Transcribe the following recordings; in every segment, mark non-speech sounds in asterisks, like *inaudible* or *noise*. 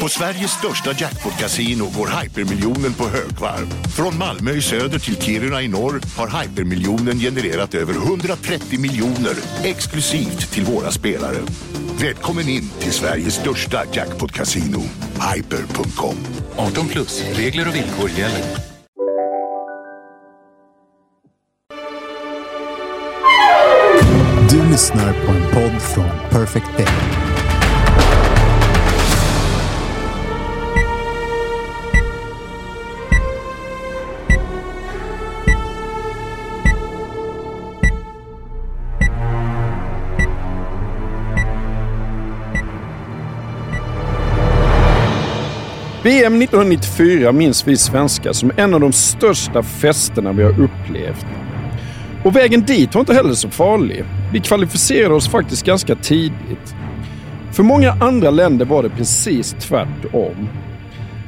På Sveriges största jackpot-kasino går hypermiljonen på högvarv. Från Malmö i söder till Kiruna i norr har hypermiljonen genererat över 130 miljoner exklusivt till våra spelare. Välkommen in till Sveriges största jackpot-kasino, hyper.com. 18 plus, regler och villkor gäller. Du lyssnar på en podd från Perfect Day. VM 1994 minns vi svenskar som en av de största festerna vi har upplevt. Och vägen dit var inte heller så farlig. Vi kvalificerade oss faktiskt ganska tidigt. För många andra länder var det precis tvärtom.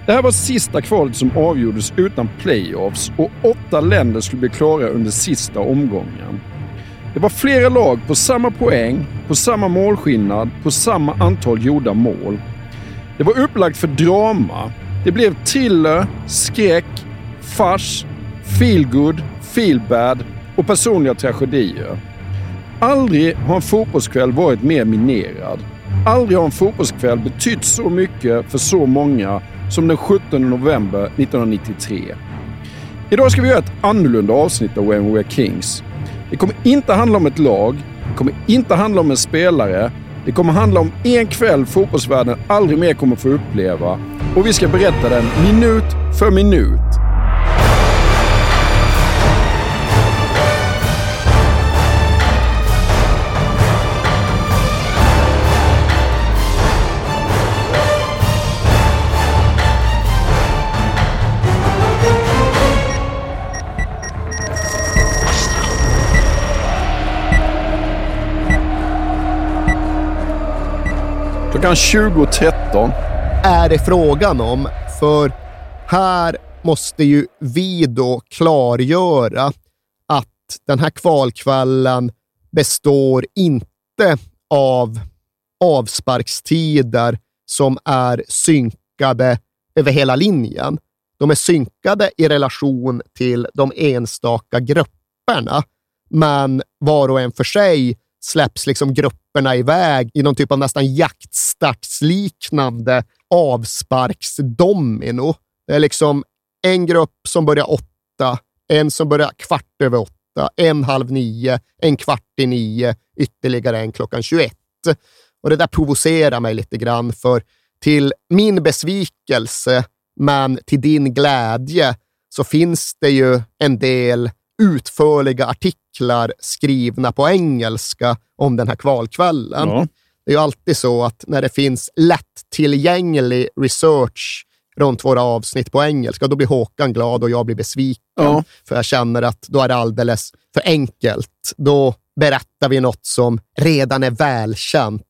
Det här var sista kvalet som avgjordes utan playoffs och åtta länder skulle bli klara under sista omgången. Det var flera lag på samma poäng, på samma målskillnad, på samma antal gjorda mål. Det var upplagt för drama. Det blev thriller, skräck, fars, feelgood, feelbad och personliga tragedier. Aldrig har en fotbollskväll varit mer minerad. Aldrig har en fotbollskväll betytt så mycket för så många som den 17 november 1993. Idag ska vi göra ett annorlunda avsnitt av When We Are Kings. Det kommer inte handla om ett lag, det kommer inte handla om en spelare, det kommer handla om en kväll fotbollsvärlden aldrig mer kommer få uppleva och vi ska berätta den minut för minut. Klockan 20.13. är det frågan om? För här måste ju vi då klargöra att den här kvalkvällen består inte av avsparkstider som är synkade över hela linjen. De är synkade i relation till de enstaka grupperna, men var och en för sig släpps liksom grupperna iväg i någon typ av nästan jaktstartsliknande avsparksdomino. Det är liksom en grupp som börjar åtta, en som börjar kvart över åtta, en halv nio, en kvart i nio, ytterligare en klockan 21. Och det där provocerar mig lite grann, för till min besvikelse, men till din glädje, så finns det ju en del utförliga artiklar skrivna på engelska om den här kvalkvällen. Ja. Det är ju alltid så att när det finns lättillgänglig research runt våra avsnitt på engelska, då blir Håkan glad och jag blir besviken. Ja. För jag känner att då är det alldeles för enkelt. Då berättar vi något som redan är välkänt.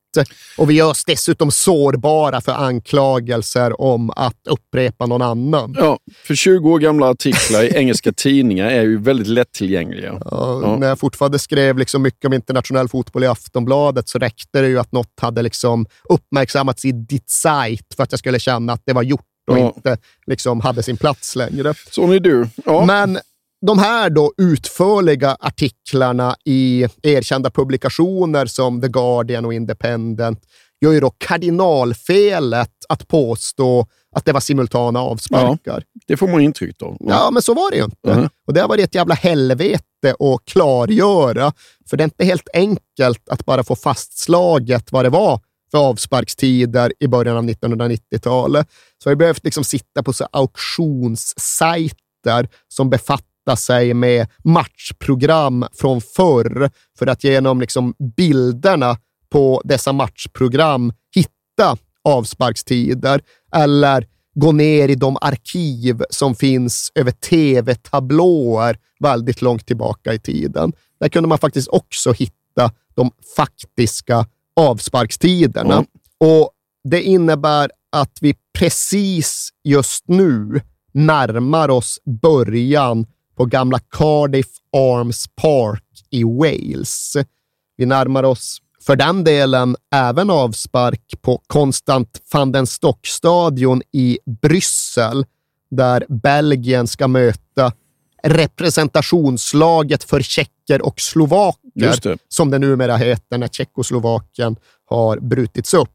Och vi gör oss dessutom sårbara för anklagelser om att upprepa någon annan. Ja, för 20 år gamla artiklar i *laughs* engelska tidningar är ju väldigt lättillgängliga. Ja, Ja. När jag fortfarande skrev liksom mycket om internationell fotboll i Aftonbladet så räckte det ju att något hade liksom uppmärksammats i ditt sajt för att jag skulle känna att det var gjort och Ja. inte liksom hade sin plats längre. Sån är du. Ja. Men de här då utförliga artiklarna i erkända publikationer som The Guardian och Independent gör ju då kardinalfelet att påstå att det var simultana avsparkar. Det får man intryck av. Ja, men så var det ju inte. Mhm. Och det har varit ett jävla helvete att klargöra, för det är inte helt enkelt att bara få fastslaget vad det var för avsparkstider i början av 1990-talet. Så har vi behövt liksom sitta på så auktionssajter som befattar sig med matchprogram från förr för att genom liksom bilderna på dessa matchprogram hitta avsparkstider eller gå ner i de arkiv som finns över tv-tablåer väldigt långt tillbaka i tiden. Där kunde man faktiskt också hitta de faktiska avsparkstiderna. Och det innebär att vi precis just nu närmar oss början på gamla Cardiff Arms Park i Wales. Vi närmar oss för den delen även avspark på Konstant van den Stock-stadion i Bryssel, där Belgien ska möta representationslaget för tjecker och slovaker, det. som det numera heter när Tjeckoslovakien har brutits upp.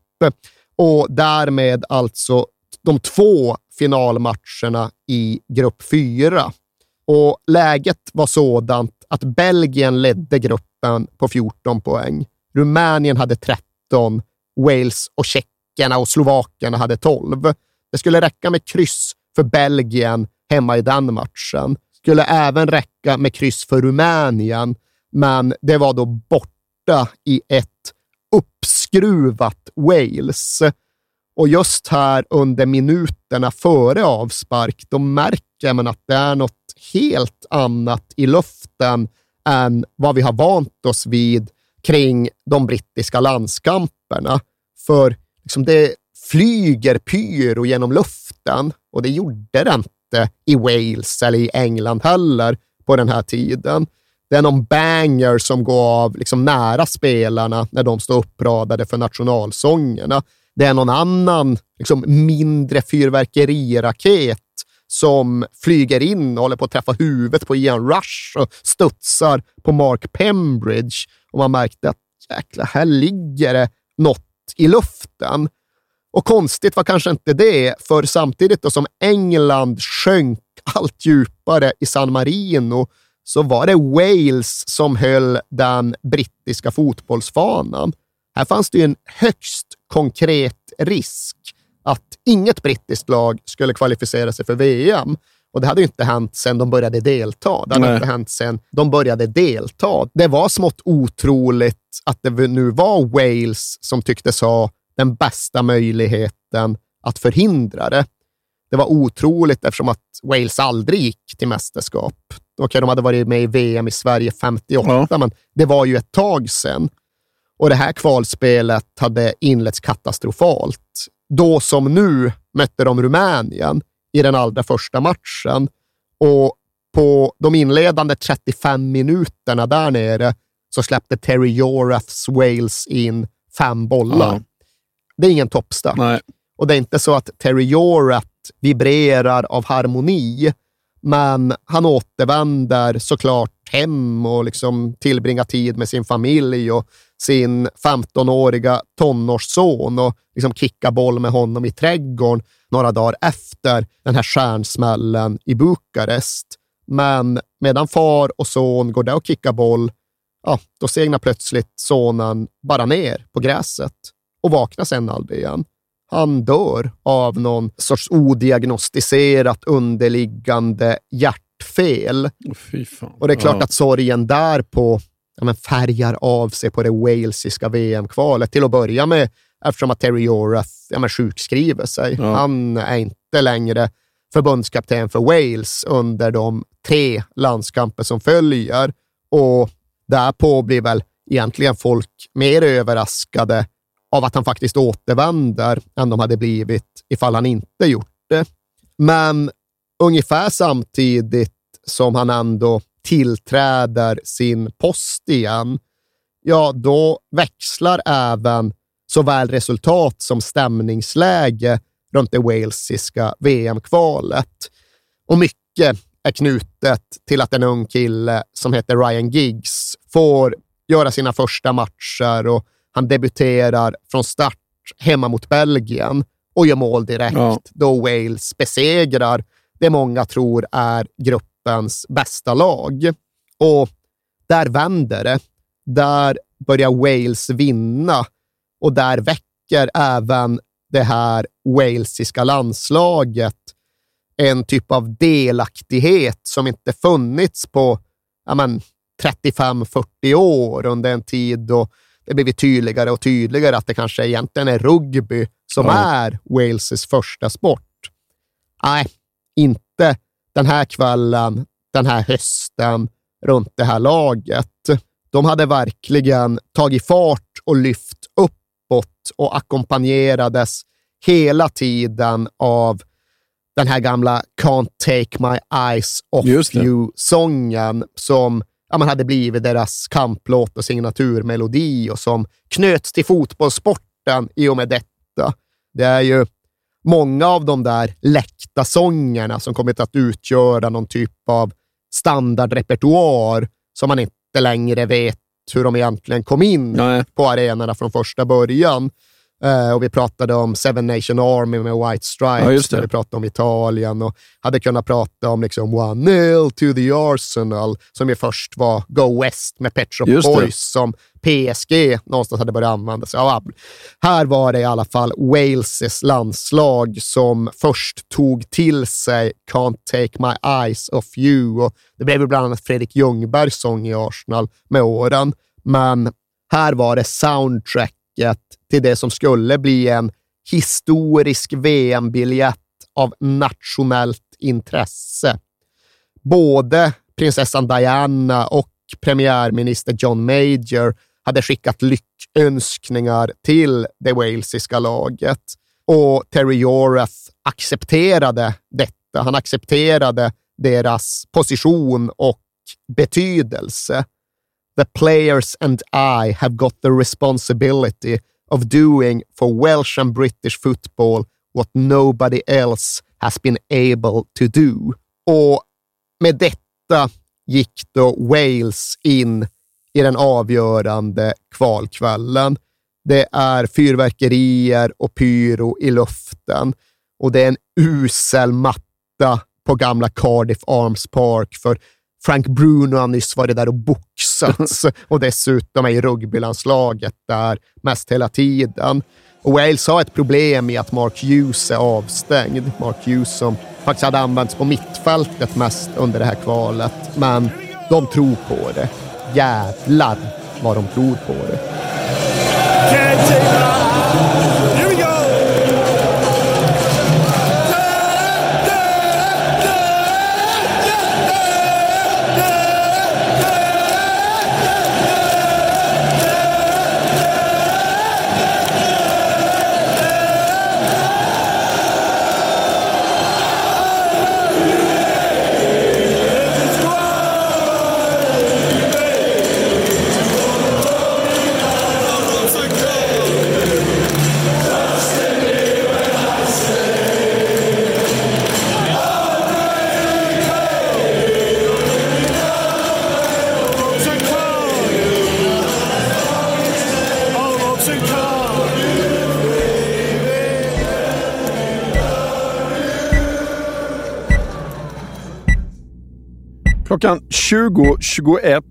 Och därmed alltså de två finalmatcherna i grupp fyra. Och läget var sådant att Belgien ledde gruppen på 14 poäng. Rumänien hade 13, Wales och tjeckerna och slovakerna hade 12. Det skulle räcka med kryss för Belgien hemma i den matchen. Skulle även räcka med kryss för Rumänien, men det var då borta i ett uppskruvat Wales. Och just här under minuterna före avspark, då märker man att det är något helt annat i luften än vad vi har vant oss vid kring de brittiska landskamperna. För liksom det flyger pyro genom luften och det gjorde det inte i Wales eller i England heller på den här tiden. Det är någon banger som går av liksom nära spelarna när de står uppradade för nationalsångerna. Det är någon annan liksom mindre fyrverkeriraket som flyger in och håller på att träffa huvudet på Ian Rush och studsar på Mark Pembridge. Och man märkte att jäklar, här ligger det något i luften. Och konstigt var kanske inte det, för samtidigt då som England sjönk allt djupare i San Marino så var det Wales som höll den brittiska fotbollsfanan. Här fanns det ju en högst konkret risk att inget brittiskt lag skulle kvalificera sig för VM. Och det hade inte hänt sedan de började delta. Det hade Nej. inte hänt sedan de började delta. Det var smått otroligt att det nu var Wales som tycktes ha den bästa möjligheten att förhindra det. Det var otroligt eftersom att Wales aldrig gick till mästerskap. Okej, de hade varit med i VM i Sverige 58, men det var ju ett tag sedan. Och det här kvalspelet hade inletts katastrofalt. Då som nu mötte de Rumänien i den allra första matchen. Och på de inledande 35 minuterna där nere så släppte Terry Joraths Wales in fem bollar. Ja. Det är ingen toppstart. Nej. Och det är inte så att Terry Jorath vibrerar av harmoni, men han återvänder såklart hem och liksom tillbringar tid med sin familj och sin 15-åriga tonårsson och liksom kickar boll med honom i trädgården några dagar efter den här stjärnsmällen i Bukarest. Men medan far och son går där och kickar boll, ja, då segnar plötsligt sonen bara ner på gräset och vaknar sen aldrig igen. Han dör av någon sorts odiagnostiserat underliggande hjärtfel. Fan. Och det är klart Ja. att sorgen därpå ja, men färgar av sig på det walesiska VM-kvalet. Till att börja med eftersom att Terry Jorath ja, men sjukskriver sig. Ja. Han är inte längre förbundskapten för Wales under de tre landskamper som följer. Och därpå blir väl egentligen folk mer överraskade av att han faktiskt återvänder än de hade blivit ifall han inte gjort det. Men ungefär samtidigt som han ändå tillträder sin post igen, ja, då växlar även såväl resultat som stämningsläge runt det walesiska VM-kvalet. Och mycket är knutet till att en ung kille som heter Ryan Giggs får göra sina första matcher och han debuterar från start hemma mot Belgien och gör mål direkt Ja. då Wales besegrar det många tror är gruppens bästa lag. Och där vänder det. Där börjar Wales vinna och där väcker även det här walesiska landslaget en typ av delaktighet som inte funnits på ja men, 35-40 år under en tid då det blivit tydligare och tydligare att det kanske egentligen är rugby som Ja. är Wales första sport. Nej, inte den här kvällen, den här hösten runt det här laget. De hade verkligen tagit fart och lyft upp och ackompanjerades hela tiden av den här gamla Can't take my eyes off you-sången som ja, man hade blivit deras kamplåt och signaturmelodi och som knöts till fotbollssporten i och med detta. Det är ju många av de där läckta sångerna som kommit att utgöra någon typ av standardrepertoar som man inte längre vet hur de egentligen kom in Nej. på arenorna från första början. Uh, och vi pratade om Seven Nation Army med White Stripes, ja, vi pratade om Italien och hade kunnat prata om liksom One Nil to the Arsenal, som ju först var Go West med Pet Shop Boys, som PSG någonstans hade börjat använda sig av. Här var det i alla fall Wales landslag som först tog till sig Can't take my eyes off you. Och det blev bland annat Fredrik Ljungbergs sång i Arsenal med åren, men här var det soundtrack till det som skulle bli en historisk VM-biljett av nationellt intresse. Både prinsessan Diana och premiärminister John Major hade skickat lyckönskningar till det walesiska laget och Terry Yoreth accepterade detta. Han accepterade deras position och betydelse. The players and I have got the responsibility of doing for Welsh and British football what nobody else has been able to do. Och med detta gick då Wales in i den avgörande kvalkvällen. Det är fyrverkerier och pyro i luften och det är en usel matta på gamla Cardiff Arms Park för Frank Bruno har nyss varit där och boxats *laughs* och dessutom är i rugbylandslaget där mest hela tiden. Och Wales har ett problem i att Mark Hughes är avstängd. Mark Hughes som faktiskt hade använts på mittfältet mest under det här kvalet. Men de tror på det. Jävlar vad de tror på det. Klockan 20.21.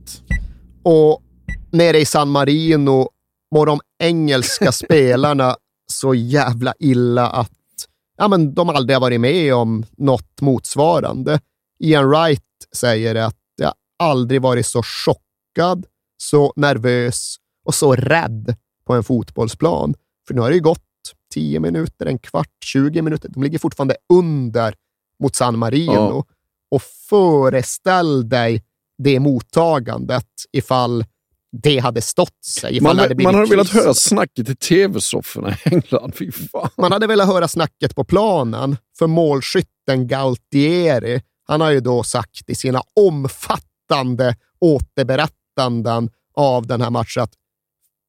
Och nere i San Marino mår de engelska *laughs* spelarna så jävla illa att ja, men de aldrig har varit med om något motsvarande. Ian Wright säger att jag aldrig varit så chockad, så nervös och så rädd på en fotbollsplan. För nu har det ju gått 10 minuter, en kvart, 20 minuter. De ligger fortfarande under mot San Marino. Ja och föreställ dig det mottagandet ifall det hade stått sig. Man, hade, man hade velat höra snacket i tv-sofforna i England. Man hade velat höra snacket på planen, för målskytten Galtieri, han har ju då sagt i sina omfattande återberättanden av den här matchen att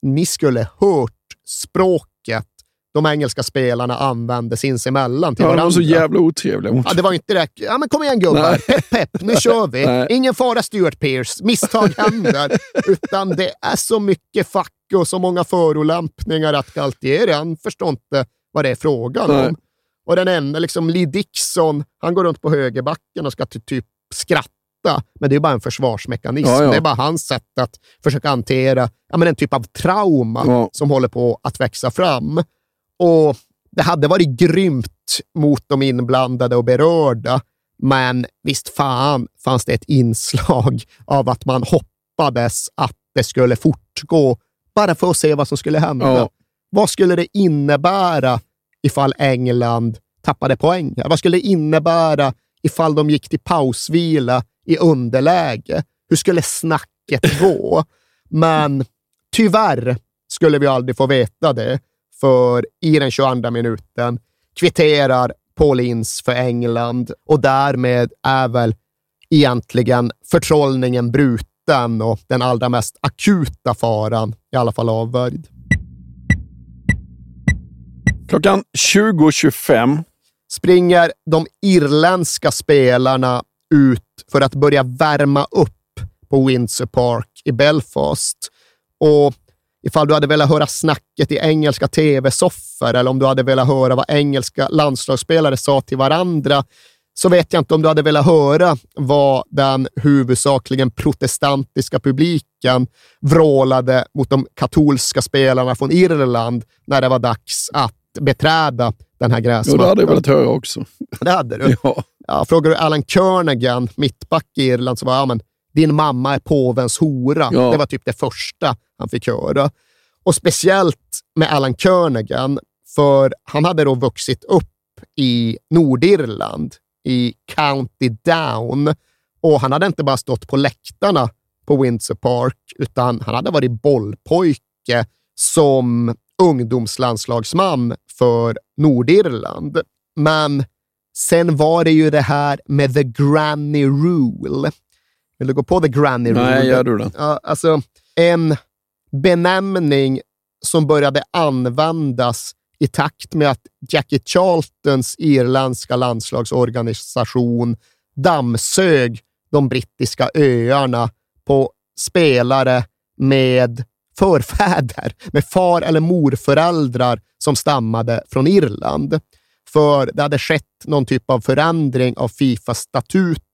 ni skulle hört språket de engelska spelarna använde sinsemellan till ja, varandra. De var så jävla otrevliga. Ja, det var inte det. Ja, men kom igen gubbar. Pepp, pepp. Nu kör vi. Nej. Ingen fara Stuart Pearce. Misstag händer. *laughs* Utan det är så mycket fack och så många förolämpningar att Galtieri, han förstår inte vad det är frågan Nej. om. Och den enda, liksom Lee Dixon, han går runt på högerbacken och ska typ skratta men det är bara en försvarsmekanism. Ja, ja. Det är bara hans sätt att försöka hantera ja, men en typ av trauma ja. som håller på att växa fram. Och det hade varit grymt mot de inblandade och berörda, men visst fan fanns det ett inslag av att man hoppades att det skulle fortgå, bara för att se vad som skulle hända. Ja. Vad skulle det innebära ifall England tappade poäng? Vad skulle det innebära ifall de gick till pausvila i underläge? Hur skulle snacket gå? Men tyvärr skulle vi aldrig få veta det, för i den 22 minuten kvitterar Paul Ince för England och därmed är väl egentligen förtrollningen bruten och den allra mest akuta faran i alla fall avvärjd. Klockan 20.25 springer de irländska spelarna ut för att börja värma upp på Windsor Park i Belfast. Och ifall du hade velat höra snacket i engelska tv-soffor eller om du hade velat höra vad engelska landslagsspelare sa till varandra, så vet jag inte om du hade velat höra vad den huvudsakligen protestantiska publiken vrålade mot de katolska spelarna från Irland när det var dags att beträda den här gräsmattan. Jo, det hade jag velat höra också. Det hade du? *laughs* Ja. Ja, frågar du Alan Kernigan, mittback i Irland, så var ja, men, din mamma är påvens hora. Ja. Det var typ det första han fick höra. Och speciellt med Alan Kernigan, för han hade då vuxit upp i Nordirland, i County Down. Och han hade inte bara stått på läktarna på Windsor Park, utan han hade varit bollpojke som ungdomslandslagsman för Nordirland. Men sen var det ju det här med the granny rule. Vill du gå på the granny rule? Nej, gör du det? Ja, alltså, en benämning som började användas i takt med att Jackie Charltons irländska landslagsorganisation dammsög de brittiska öarna på spelare med förfäder, med far eller morföräldrar som stammade från Irland. För det hade skett någon typ av förändring av Fifas statuter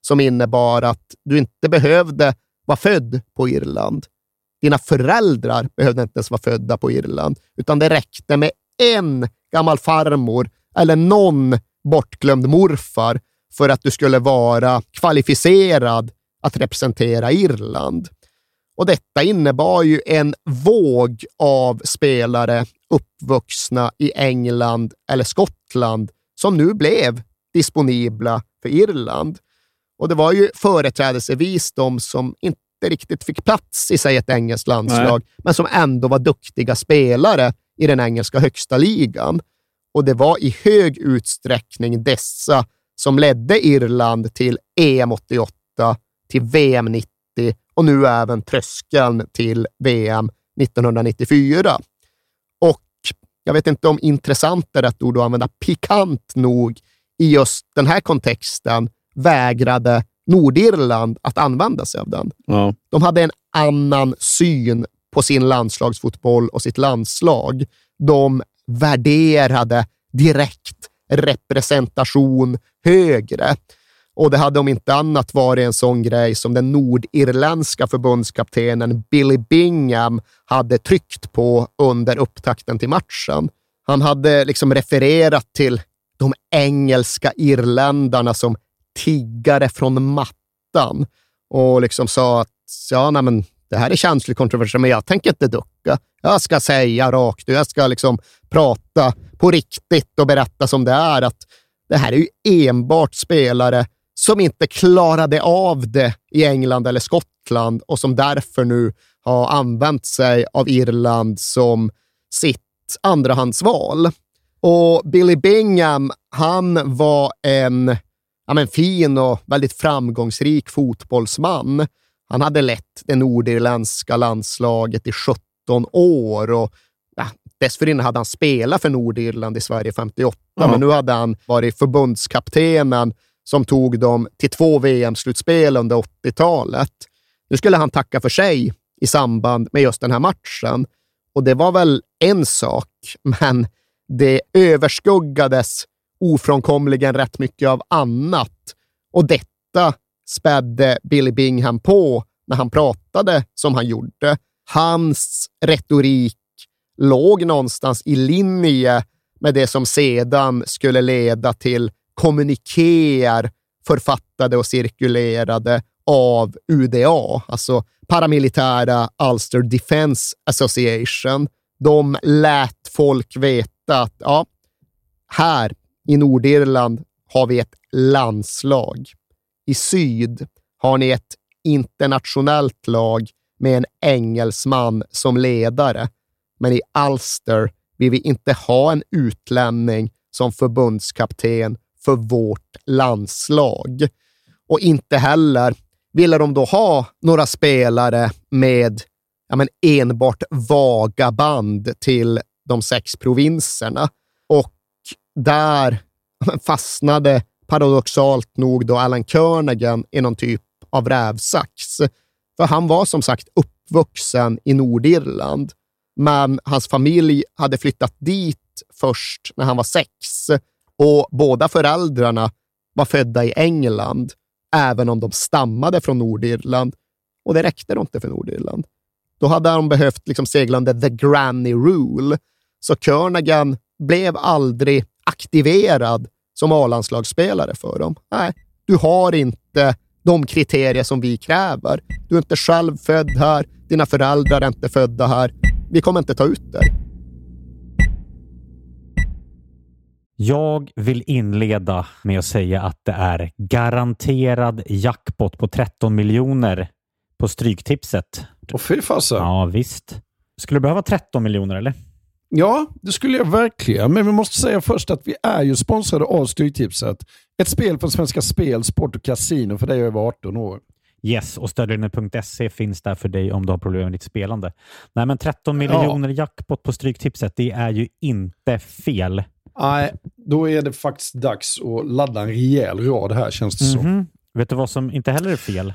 som innebar att du inte behövde vara född på Irland. Dina föräldrar behövde inte ens vara födda på Irland, utan det räckte med en gammal farmor eller någon bortglömd morfar för att du skulle vara kvalificerad att representera Irland. Och detta innebar ju en våg av spelare uppvuxna i England eller Skottland som nu blev disponibla för Irland. Och det var ju företrädelsevis de som inte riktigt fick plats i sig ett engelskt landslag, men som ändå var duktiga spelare i den engelska högsta ligan. Och det var i hög utsträckning dessa som ledde Irland till EM 88, till VM 90 och nu även tröskeln till VM 1994. Och jag vet inte om intressant är rätt ord att använda, pikant nog i just den här kontexten vägrade Nordirland att använda sig av den. Ja. De hade en annan syn på sin landslagsfotboll och sitt landslag. De värderade direkt representation högre. Och det hade om inte annat varit en sån grej som den nordirländska förbundskaptenen Billy Bingham hade tryckt på under upptakten till matchen. Han hade liksom refererat till de engelska irländarna som tiggare från mattan och liksom sa att ja, nej, men det här är känslig kontroversiellt, men jag tänker inte ducka. Jag ska säga rakt ut, jag ska liksom prata på riktigt och berätta som det är att det här är ju enbart spelare som inte klarade av det i England eller Skottland och som därför nu har använt sig av Irland som sitt andrahandsval. Och Billy Bingham, han var en ja, men fin och väldigt framgångsrik fotbollsman. Han hade lett det nordirländska landslaget i 17 år och ja, dessförinnan hade han spelat för Nordirland i Sverige 58, Ja. men nu hade han varit förbundskaptenen som tog dem till två VM-slutspel under 80-talet. Nu skulle han tacka för sig i samband med just den här matchen. Och det var väl en sak, men det överskuggades ofrånkomligen rätt mycket av annat. Och detta spädde Billy Bingham på när han pratade som han gjorde. Hans retorik låg någonstans i linje med det som sedan skulle leda till kommunikéer författade och cirkulerade av UDA, alltså paramilitära Ulster Defence Association. De lät folk veta att ja, här i Nordirland har vi ett landslag. I syd har ni ett internationellt lag med en engelsman som ledare. Men i Ulster vill vi inte ha en utlänning som förbundskapten för vårt landslag. Och inte heller ville de då ha några spelare med ja, men enbart vaga band till de sex provinserna. Och där fastnade paradoxalt nog då Alan Kernigan i någon typ av rävsax. För han var som sagt uppvuxen i Nordirland, men hans familj hade flyttat dit först när han var sex och båda föräldrarna var födda i England, även om de stammade från Nordirland. Och det räckte inte för Nordirland. Då hade de behövt liksom segla under the granny rule. Så Kernagan blev aldrig aktiverad som A-landslagsspelare för dem. Nej, du har inte de kriterier som vi kräver. Du är inte själv född här, dina föräldrar är inte födda här. Vi kommer inte ta ut dig. Jag vill inleda med att säga att det är garanterad jackpot på 13 miljoner på Stryktipset. Och fy fasen. Ja, visst. Skulle du behöva 13 miljoner eller? Ja, det skulle jag verkligen. Men vi måste säga först att vi är ju sponsrade av Stryktipset. Ett spel från Svenska Spel, Sport och Casino för dig över 18 år. Yes, och stödlinjen.se finns där för dig om du har problem med ditt spelande. Nej, men 13 miljoner ja. jackpot på Stryktipset, det är ju inte fel. Nej, då är det faktiskt dags att ladda en rejäl rad här känns det mm -hmm. så. Vet du vad som inte heller är fel?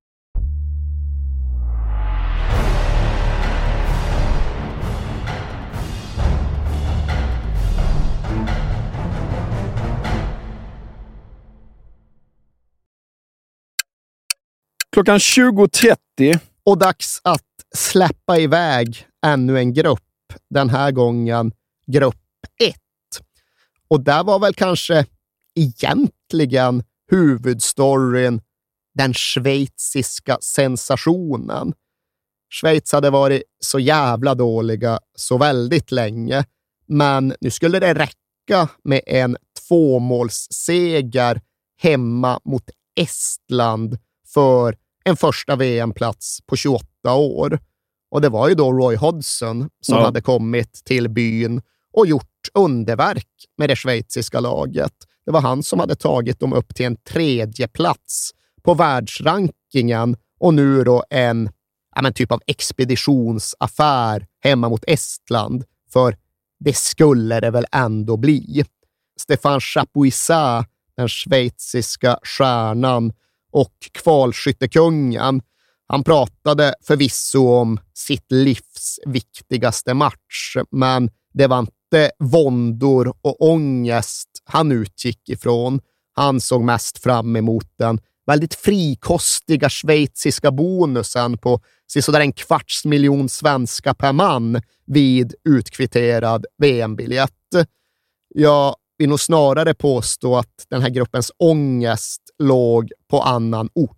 Klockan 20.30. Och dags att släppa iväg ännu en grupp. Den här gången grupp 1. Och där var väl kanske egentligen huvudstoryn den schweiziska sensationen. Schweiz hade varit så jävla dåliga så väldigt länge, men nu skulle det räcka med en tvåmålsseger hemma mot Estland för en första VM-plats på 28 år. Och det var ju då Roy Hodgson som ja. hade kommit till byn och gjort underverk med det schweiziska laget. Det var han som hade tagit dem upp till en tredje plats på världsrankingen och nu då en ja, men typ av expeditionsaffär hemma mot Estland. För det skulle det väl ändå bli. Stefan Chapuisat, den schweiziska stjärnan, och kvalskyttekungen. Han pratade förvisso om sitt livs viktigaste match, men det var inte våndor och ångest han utgick ifrån. Han såg mest fram emot den väldigt frikostiga schweiziska bonusen på sådär en kvarts miljon svenska per man vid utkvitterad VM-biljett. Jag vill nog snarare påstå att den här gruppens ångest låg på annan ort.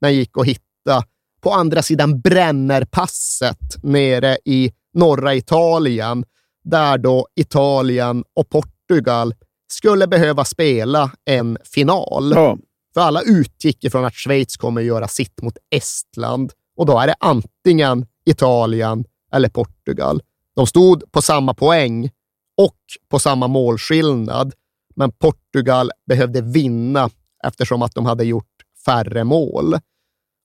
Den gick att hitta på andra sidan Brännerpasset nere i norra Italien, där då Italien och Portugal skulle behöva spela en final. Ja. För alla utgick ifrån att Schweiz kommer göra sitt mot Estland och då är det antingen Italien eller Portugal. De stod på samma poäng och på samma målskillnad, men Portugal behövde vinna eftersom att de hade gjort färre mål.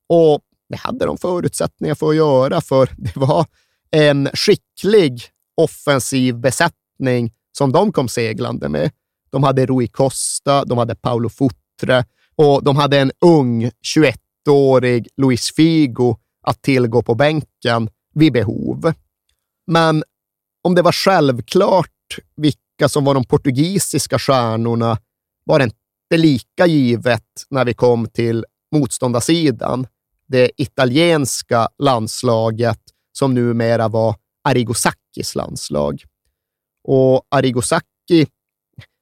Och det hade de förutsättningar för att göra, för *laughs* det var en skicklig offensiv besättning som de kom seglande med. De hade Rui Costa, de hade Paolo Futre och de hade en ung 21-årig Luis Figo att tillgå på bänken vid behov. Men om det var självklart vilka som var de portugisiska stjärnorna var det inte lika givet när vi kom till motståndarsidan. Det italienska landslaget som numera var Arrigo landslag. Och Arrigo Sacchi,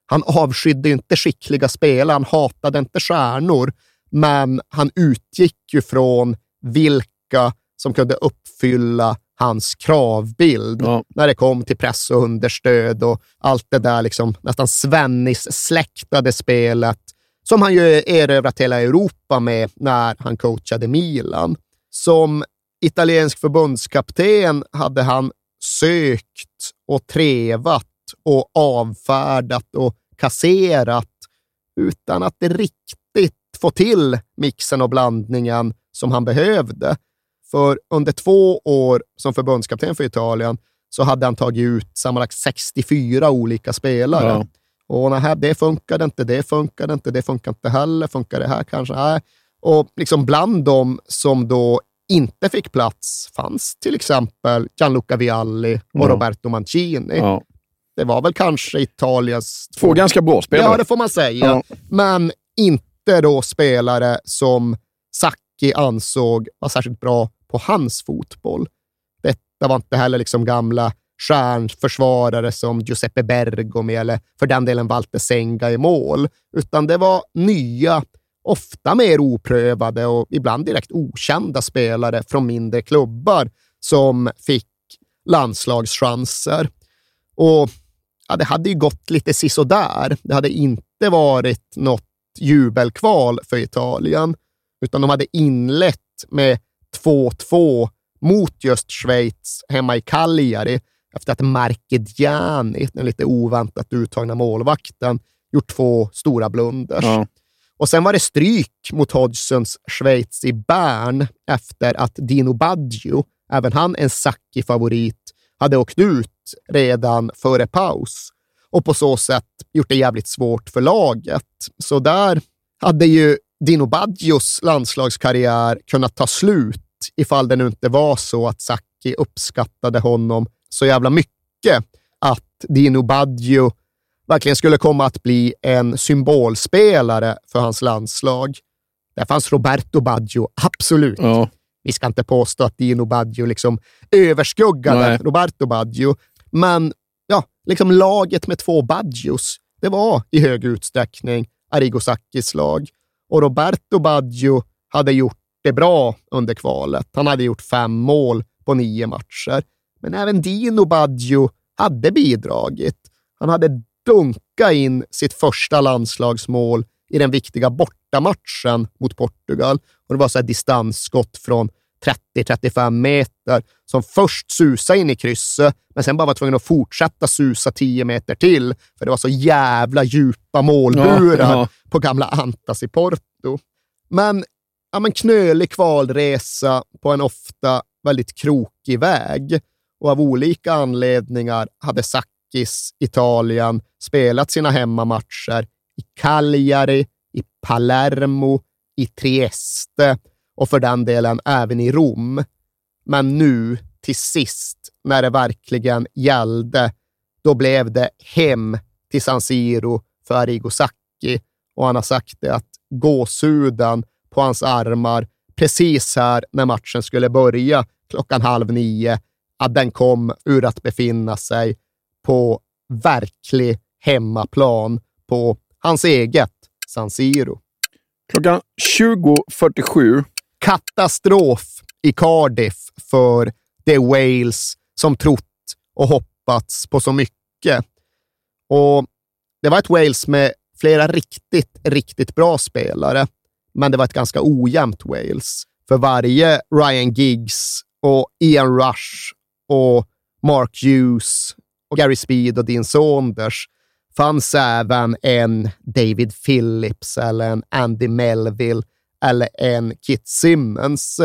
han avskydde inte skickliga spelare, han hatade inte stjärnor, men han utgick ju från vilka som kunde uppfylla hans kravbild Ja. när det kom till press och understöd och allt det där liksom, nästan Svennis-släktade spelet som han ju erövrat hela Europa med när han coachade Milan. Som italiensk förbundskapten hade han sökt och trevat och avfärdat och kasserat utan att riktigt få till mixen och blandningen som han behövde. För under två år som förbundskapten för Italien så hade han tagit ut sammanlagt 64 olika spelare. Ja. Och nej, det funkade inte, det funkade inte, det funkar inte heller, funkar det här kanske? Nej. Och liksom bland dem som då inte fick plats fanns till exempel Gianluca Vialli och Ja. Roberto Mancini. Ja. Det var väl kanske Italiens Två ganska bra spelare. Ja, det får man säga. Ja. Men inte då spelare som Sacchi ansåg var särskilt bra på hans fotboll. Detta var inte heller liksom gamla stjärnförsvarare som Giuseppe Bergomi eller för den delen Walter Senga i mål, utan det var nya, ofta mer oprövade och ibland direkt okända spelare från mindre klubbar som fick landslagschanser. Och ja, det hade ju gått lite sisådär. Det hade inte varit något jubelkval för Italien, utan de hade inlett med 2-2 mot just Schweiz hemma i Cagliari efter att Marchigiani, den lite oväntat uttagna målvakten, gjort två stora blunders. Ja. Och sen var det stryk mot Hodgsons Schweiz i Bern efter att Dino Baggio, även han en Sacchi-favorit, hade åkt ut redan före paus och på så sätt gjort det jävligt svårt för laget. Så där hade ju Dino Baggios landslagskarriär kunnat ta slut ifall det nu inte var så att Sacchi uppskattade honom så jävla mycket att Dino Baggio verkligen skulle komma att bli en symbolspelare för hans landslag. Där fanns Roberto Baggio, absolut. Ja. Vi ska inte påstå att Dino Baggio liksom överskuggade Nej. Roberto Baggio, men ja, liksom laget med två Baggios, det var i hög utsträckning Arrigo Sacchis lag. Och Roberto Baggio hade gjort det bra under kvalet. Han hade gjort fem mål på nio matcher. Men även Dino Baggio hade bidragit. Han hade dunkat in sitt första landslagsmål i den viktiga bortamatchen mot Portugal. Och det var så här distansskott från 30-35 meter som först susade in i krysset, men sen bara var tvungen att fortsätta susa 10 meter till, för det var så jävla djupa målburar Ja, ja. på gamla Antas i Porto. Men, ja, men knölig kvalresa på en ofta väldigt krokig väg och av olika anledningar hade Sackis Italien spelat sina hemmamatcher i Cagliari, i Palermo, i Trieste och för den delen även i Rom. Men nu, till sist, när det verkligen gällde, då blev det hem till San Siro för Arrigo Sacchi och han har sagt det att gåshuden på hans armar precis här när matchen skulle börja klockan halv nio, att den kom ur att befinna sig på verklig hemmaplan på hans eget San Siro. Klockan 20.47. Katastrof i Cardiff för The Wales som trott och hoppats på så mycket. Och Det var ett Wales med flera riktigt, riktigt bra spelare, men det var ett ganska ojämnt Wales. För varje Ryan Giggs och Ian Rush och Mark Hughes och Gary Speed och Dean Saunders fanns även en David Phillips eller en Andy Melville eller en Kit Simmons.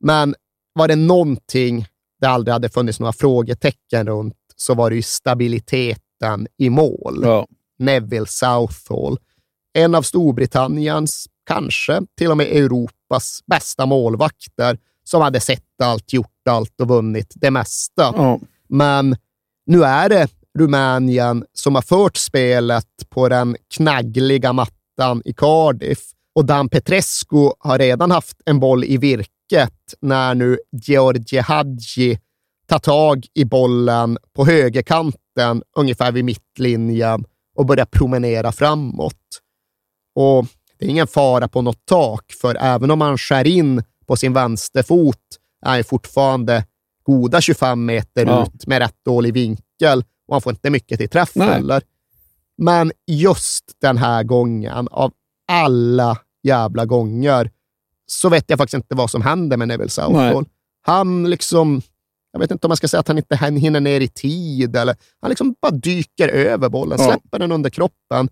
Men var det någonting det aldrig hade funnits några frågetecken runt så var det ju stabiliteten i mål. Ja. Neville Southall. En av Storbritanniens, kanske till och med Europas bästa målvakter som hade sett allt, gjort allt och vunnit det mesta. Ja. Men nu är det Rumänien som har fört spelet på den knaggliga mattan i Cardiff och Dan Petrescu har redan haft en boll i virket när nu Georgie Hadji tar tag i bollen på högerkanten ungefär vid mittlinjen och börjar promenera framåt. Och det är ingen fara på något tak, för även om han skär in på sin vänsterfot är han fortfarande goda 25 meter Ja. ut med rätt dålig vinkel och han får inte mycket till träff Nej. heller. Men just den här gången, av alla jävla gånger, så vet jag faktiskt inte vad som händer med Neville Southall. Han liksom, jag vet inte om man ska säga att han inte hin- hinner ner i tid, eller han liksom bara dyker över bollen, Ja. släpper den under kroppen.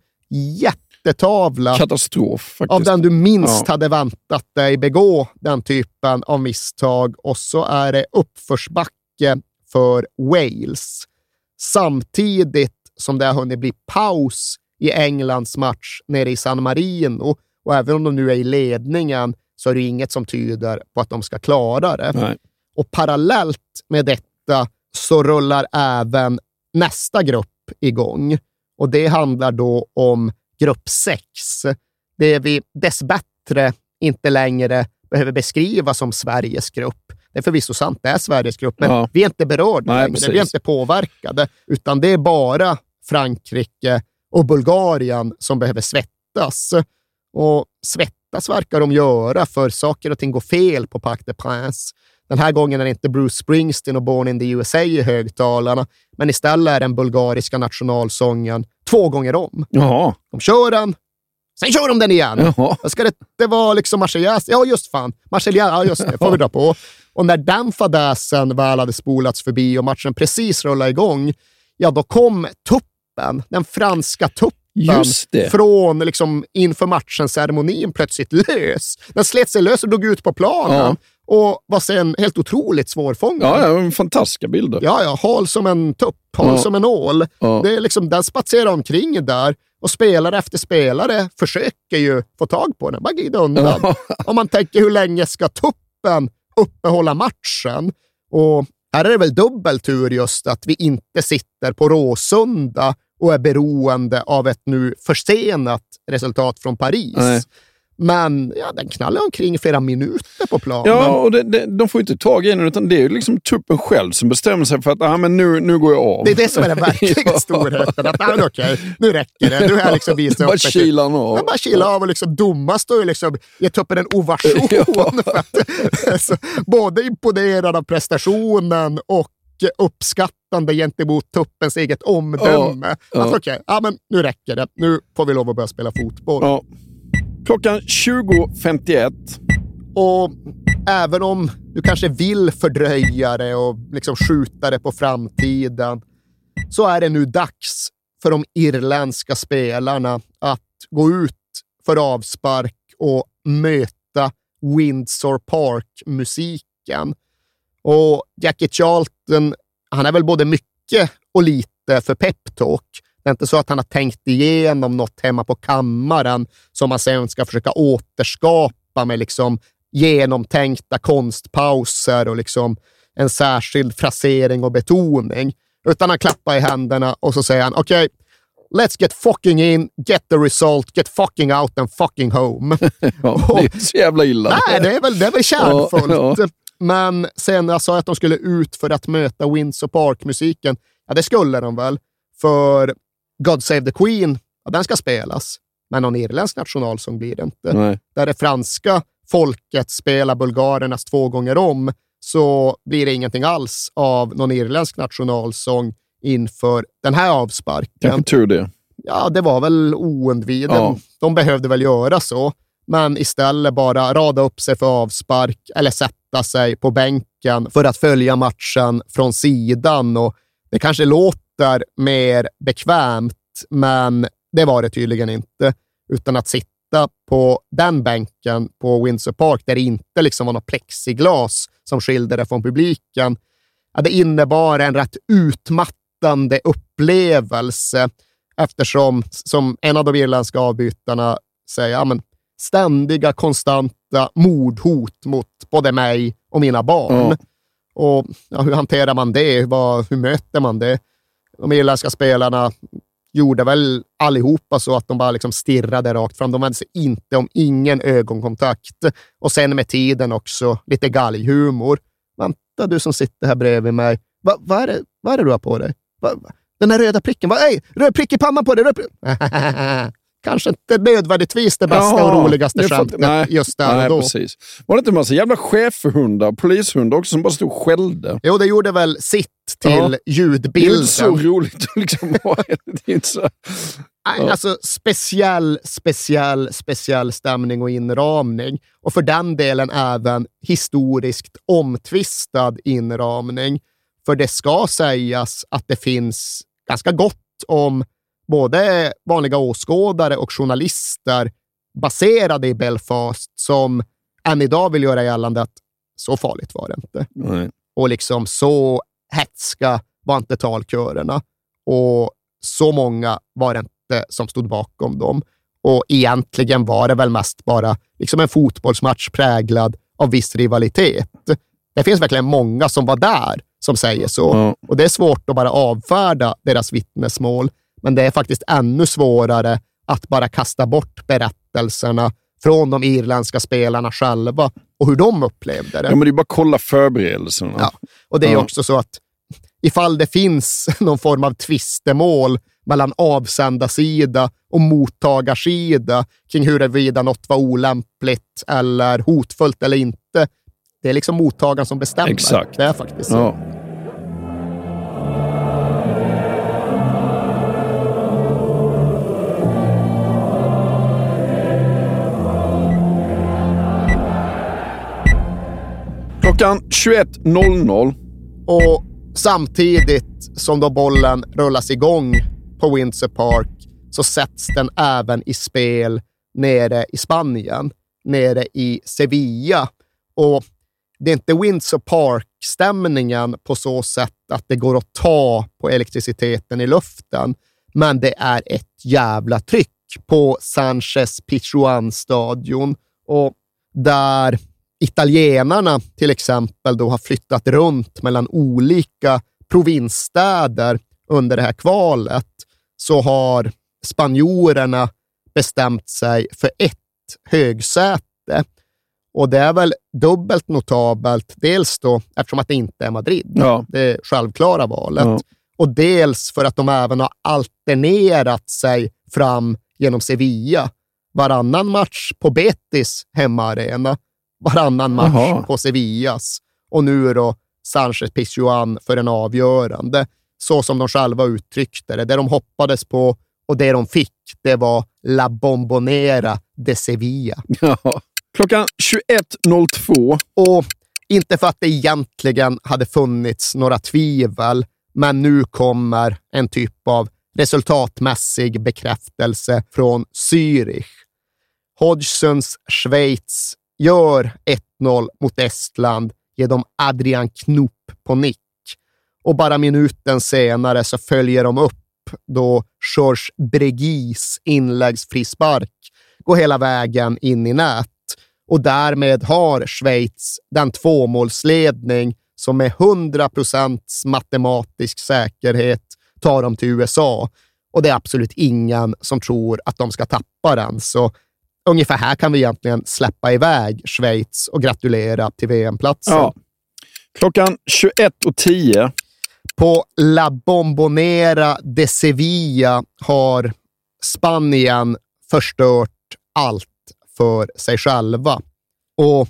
Jättetavla Katastrof av den du minst Ja. hade väntat dig begå den typen av misstag och så är det uppförsbacke för Wales. Samtidigt som det har hunnit bli paus i Englands match nere i San Marino och även om de nu är i ledningen så är det inget som tyder på att de ska klara det. Nej. Och parallellt med detta så rullar även nästa grupp igång. Och det handlar då om grupp 6. Det vi dessbättre inte längre behöver beskriva som Sveriges grupp. Det är förvisso sant, det är Sveriges grupp, men Ja. vi är inte berörda Nej, längre. precis. Vi är inte påverkade, utan det är bara Frankrike och Bulgarien som behöver svettas. Och svettas verkar de göra, för saker och ting går fel på Parc des Princes. Den här gången är det inte Bruce Springsteen och Born in the USA i högtalarna, men istället är den bulgariska nationalsången två gånger om. Jaha. De kör den, sen kör de den igen. Jaha. Ska det, det vara liksom Marseillaise. Ja, just fan. Marseillaise, ja just det, får vi dra på. Och när den fadäsen väl hade spolats förbi och matchen precis rullade igång, ja då kom tuppen, den franska tuppen, från liksom inför matchen-ceremonin plötsligt lös. Den slet sig lös och drog ut på planen och var sen helt otroligt svårfångad. Ja, ja, fantastiska bilder. Ja, ja, hal som en tupp, hal Ja. som en ål. Ja. Det är liksom, den spatserar omkring där och spelare efter spelare försöker ju få tag på den, bara glida undan. Ja. Om man tänker hur länge ska tuppen uppehålla matchen? Och här är det väl dubbel tur just att vi inte sitter på Råsunda och är beroende av ett nu försenat resultat från Paris. Nej. Men ja, den knallar omkring flera minuter på planen. Ja, och det, det, de får inte tag i den, utan det är ju liksom tuppen själv som bestämmer sig för att ah, men nu, nu går jag av. Det är det som är den verkliga *laughs* Ja. storheten. Att, men okej, nu räcker det. Nu har jag liksom visat upp Bara kilar han av. Men bara kila av och liksom domaren står ju liksom, ger tuppen en ovation. *laughs* Ja. För att, *laughs* så, både imponerad av prestationen och uppskattande gentemot tuppens eget omdöme. Ja. Att okej, ja, men nu räcker det. Nu får vi lov att börja spela fotboll. Ja. Klockan 20.51. Och även om du kanske vill fördröja det och liksom skjuta det på framtiden, så är det nu dags för de irländska spelarna att gå ut för avspark och möta Windsor Park-musiken. Och Jackie Charlton, han är väl både mycket och lite för peptalk. Det är inte så att han har tänkt igenom något hemma på kammaren som han sen ska försöka återskapa med liksom genomtänkta konstpauser och liksom en särskild frasering och betoning. Utan han klappar i händerna och så säger han okej, let's get fucking in, get the result, get fucking out and fucking home. *laughs* Ja, det är inte så jävla illa. Nej, det är väl, det är väl kärnfullt. Ja, Men sen när jag sa att de skulle ut för att möta Windsor Park-musiken, ja det skulle de väl. För God Save the Queen, ja, den ska spelas. Men någon irländsk nationalsång blir det inte. Nej. Där det franska folket spelar bulgarernas två gånger om, så blir det ingenting alls av någon irländsk nationalsång inför den här avsparken. Kanske tur det. Ja, det var väl oundvikligt. Ja. De behövde väl göra så, men istället bara rada upp sig för avspark eller sätta sig på bänken för att följa matchen från sidan. Och det kanske låter mer bekvämt, men det var det tydligen inte. Utan att sitta på den bänken på Windsor Park, där det inte liksom var något plexiglas som skilde det från publiken, ja, det innebar en rätt utmattande upplevelse eftersom, som en av de irländska avbytarna säger, ja, men ständiga, konstanta mordhot mot både mig och mina barn. Ja. Och ja, hur hanterar man det? Vad, hur möter man det? De irländska spelarna gjorde väl allihopa så att de bara liksom stirrade rakt fram. De vände sig inte om ingen ögonkontakt. Och sen med tiden också lite galghumor. Vänta, du som sitter här bredvid mig. Va, vad, är det, vad är det du har på dig? Va, va? Den här röda pricken. Va, ej, röd prick i pannan på dig. *laughs* Kanske inte nödvändigtvis det bästa och Jaha, roligaste det får- skämtet just där Nej, och då. precis. Var det inte en massa jävla schäferhundar, polishundar också, som bara stod och skällde? Jo, det gjorde väl sitt till Ja. Det är ljudbilden. inte så roligt att liksom ha det är inte så. Alltså speciell, speciell, speciell stämning och inramning. Och för den delen även historiskt omtvistad inramning. För det ska sägas att det finns ganska gott om både vanliga åskådare och journalister baserade i Belfast som än idag vill göra gällande att så farligt var det inte. Nej. Och liksom så hetska var inte talkörerna. Och så många var det inte som stod bakom dem. Och egentligen var det väl mest bara liksom en fotbollsmatch präglad av viss rivalitet. Det finns verkligen många som var där som säger så. Ja. Och det är svårt att bara avfärda deras vittnesmål, men det är faktiskt ännu svårare att bara kasta bort berättelserna från de irländska spelarna själva och hur de upplevde det. Ja, men det är bara att kolla förberedelserna. Ja. Och det är Ja. också så att ifall det finns *laughs* någon form av tvistemål mellan avsändarsida och mottagarsida kring huruvida något var olämpligt eller hotfullt eller inte. Det är liksom mottagaren som bestämmer. Exakt. Det är faktiskt så. Ja. Klockan 21.00. Och samtidigt som då bollen rullas igång på Windsor Park så sätts den även i spel nere i Spanien, nere i Sevilla. Och det är inte Windsor Park-stämningen på så sätt att det går att ta på elektriciteten i luften, men det är ett jävla tryck på Sanchez Pichuan-stadion och där italienarna till exempel då har flyttat runt mellan olika provinsstäder under det här kvalet så har spanjorerna bestämt sig för ett högsäte. Och det är väl dubbelt notabelt, dels då eftersom att det inte är Madrid, Ja. det självklara valet, Ja. och dels för att de även har alternerat sig fram genom Sevilla. Varannan match på Betis hemmaarena, varannan match Jaha. på Sevillas och nu då Sanchez Pizjuan för en avgörande. Så som de själva uttryckte det. Det de hoppades på och det de fick, det var La Bombonera de Sevilla. Ja. Klockan 21.02. Och inte för att det egentligen hade funnits några tvivel, men nu kommer en typ av resultatmässig bekräftelse från Zürich. Hodgsons Schweiz gör 1-0 mot Estland genom Adrian Knop på nick. Och bara minuten senare så följer de upp då Georges Bregis inläggsfrispark går hela vägen in i nät. Och därmed har Schweiz den tvåmålsledning som med 100 procents matematisk säkerhet tar dem till USA. Och det är absolut ingen som tror att de ska tappa den. Så ungefär här kan vi egentligen släppa iväg Schweiz och gratulera till VM-platsen. Ja. Klockan 21.10. På La Bombonera de Sevilla har Spanien förstört allt för sig själva. Och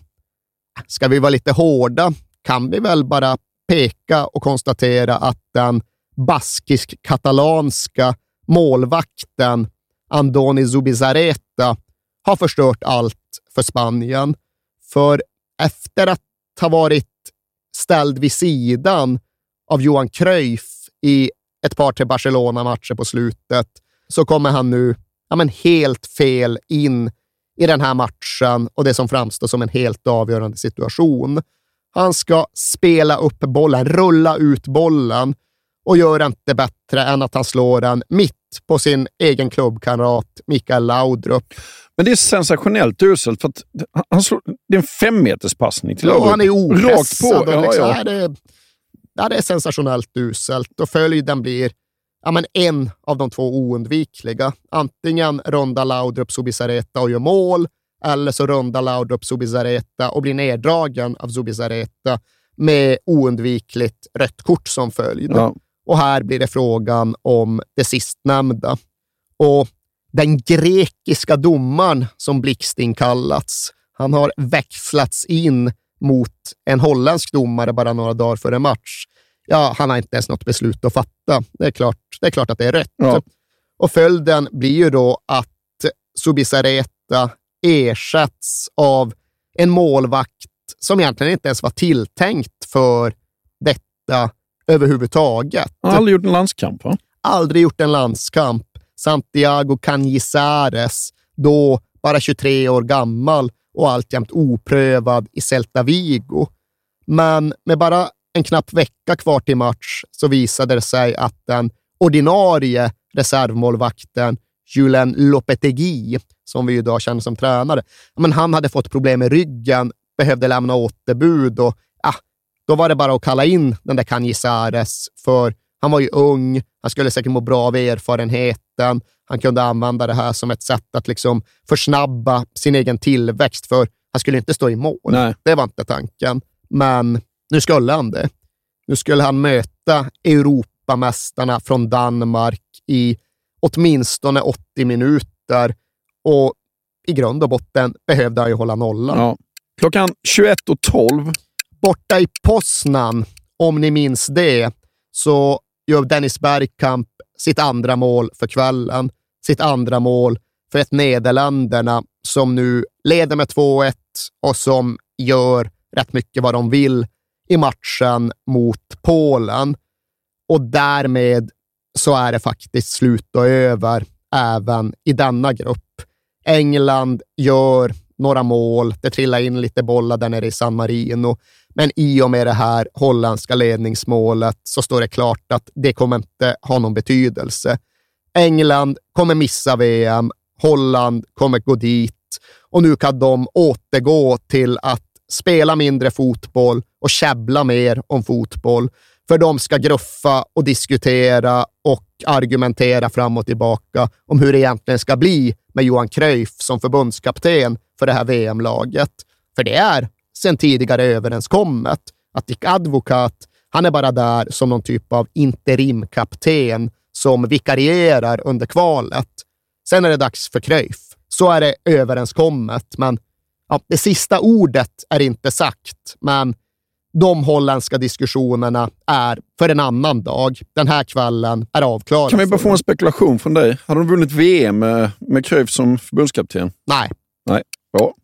ska vi vara lite hårda kan vi väl bara peka och konstatera att den baskisk-katalanska målvakten Andoni Zubizarreta har förstört allt för Spanien. För efter att ha varit ställd vid sidan av Johan Cruyff i ett par till Barcelona-matcher på slutet så kommer han nu ja, men helt fel in i den här matchen och det som framstår som en helt avgörande situation. Han ska spela upp bollen, rulla ut bollen och gör inte bättre än att han slår den mitt på sin egen klubbkamrat Mikael Laudrup. Men det är sensationellt uselt, för att han slår, det är en femmeterspassning till Laudrup. Ja, han är opressad. Rakt på. Ja, liksom, ja. Det, ja, det är sensationellt uselt och följden blir ja, men en av de två oundvikliga. Antingen rundar Laudrup Zubizarreta och gör mål, eller så rundar Laudrup Zubizarreta och blir neddragen av Zubizarreta med oundvikligt rött kort som följd. Ja. Och här blir det frågan om det sistnämnda. Och den grekiska domaren, som Blixting kallats, han har växlats in mot en holländsk domare bara några dagar före match. Ja, han har inte ens något beslut att fatta. Det är klart, det är klart att det är rätt. Ja. Och följden blir ju då att Subisareta ersätts av en målvakt som egentligen inte ens var tilltänkt för detta överhuvudtaget. Han har aldrig gjort en landskamp, va? Aldrig gjort en landskamp. Santiago Canizares, då bara 23 år gammal och alltjämt oprövad i Celta Vigo. Men med bara en knapp vecka kvar till match så visade det sig att den ordinarie reservmålvakten Julen Lopetegui, som vi idag känner som tränare, men han hade fått problem med ryggen, behövde lämna återbud och då var det bara att kalla in den där Canizares, för han var ju ung, han skulle säkert må bra av erfarenheten, han kunde använda det här som ett sätt att liksom försnabba sin egen tillväxt, för han skulle inte stå i mål. Nej. Det var inte tanken. Men nu skulle han det. Nu skulle han möta Europamästarna från Danmark i åtminstone 80 minuter och i grund och botten behövde han ju hålla nollan. Ja. Klockan 21.12. Borta i Poznan, om ni minns det, så gör Dennis Bergkamp sitt andra mål för kvällen. Sitt andra mål för ett Nederländerna som nu leder med 2-1 och som gör rätt mycket vad de vill i matchen mot Polen. Och därmed så är det faktiskt slut och över även i denna grupp. England gör några mål, det trillar in lite bollar där nere i San Marino, men i och med det här holländska ledningsmålet så står det klart att det kommer inte ha någon betydelse. England kommer missa VM, Holland kommer gå dit och nu kan de återgå till att spela mindre fotboll och käbbla mer om fotboll. För de ska gruffa och diskutera och argumentera fram och tillbaka om hur det egentligen ska bli med Johan Cruyff som förbundskapten för det här VM-laget. För det är sedan tidigare överenskommet att Dick Advokat, han är bara där som någon typ av interimkapten som vikarierar under kvalet. Sen är det dags för Cruyff. Så är det överenskommet, men ja, det sista ordet är inte sagt, men de holländska diskussionerna är för en annan dag. Den här kvällen är avklarad. Kan vi bara få en spekulation från dig? Hade de vunnit VM med, med Cruyff som förbundskapten? Nej. Nej, Ja.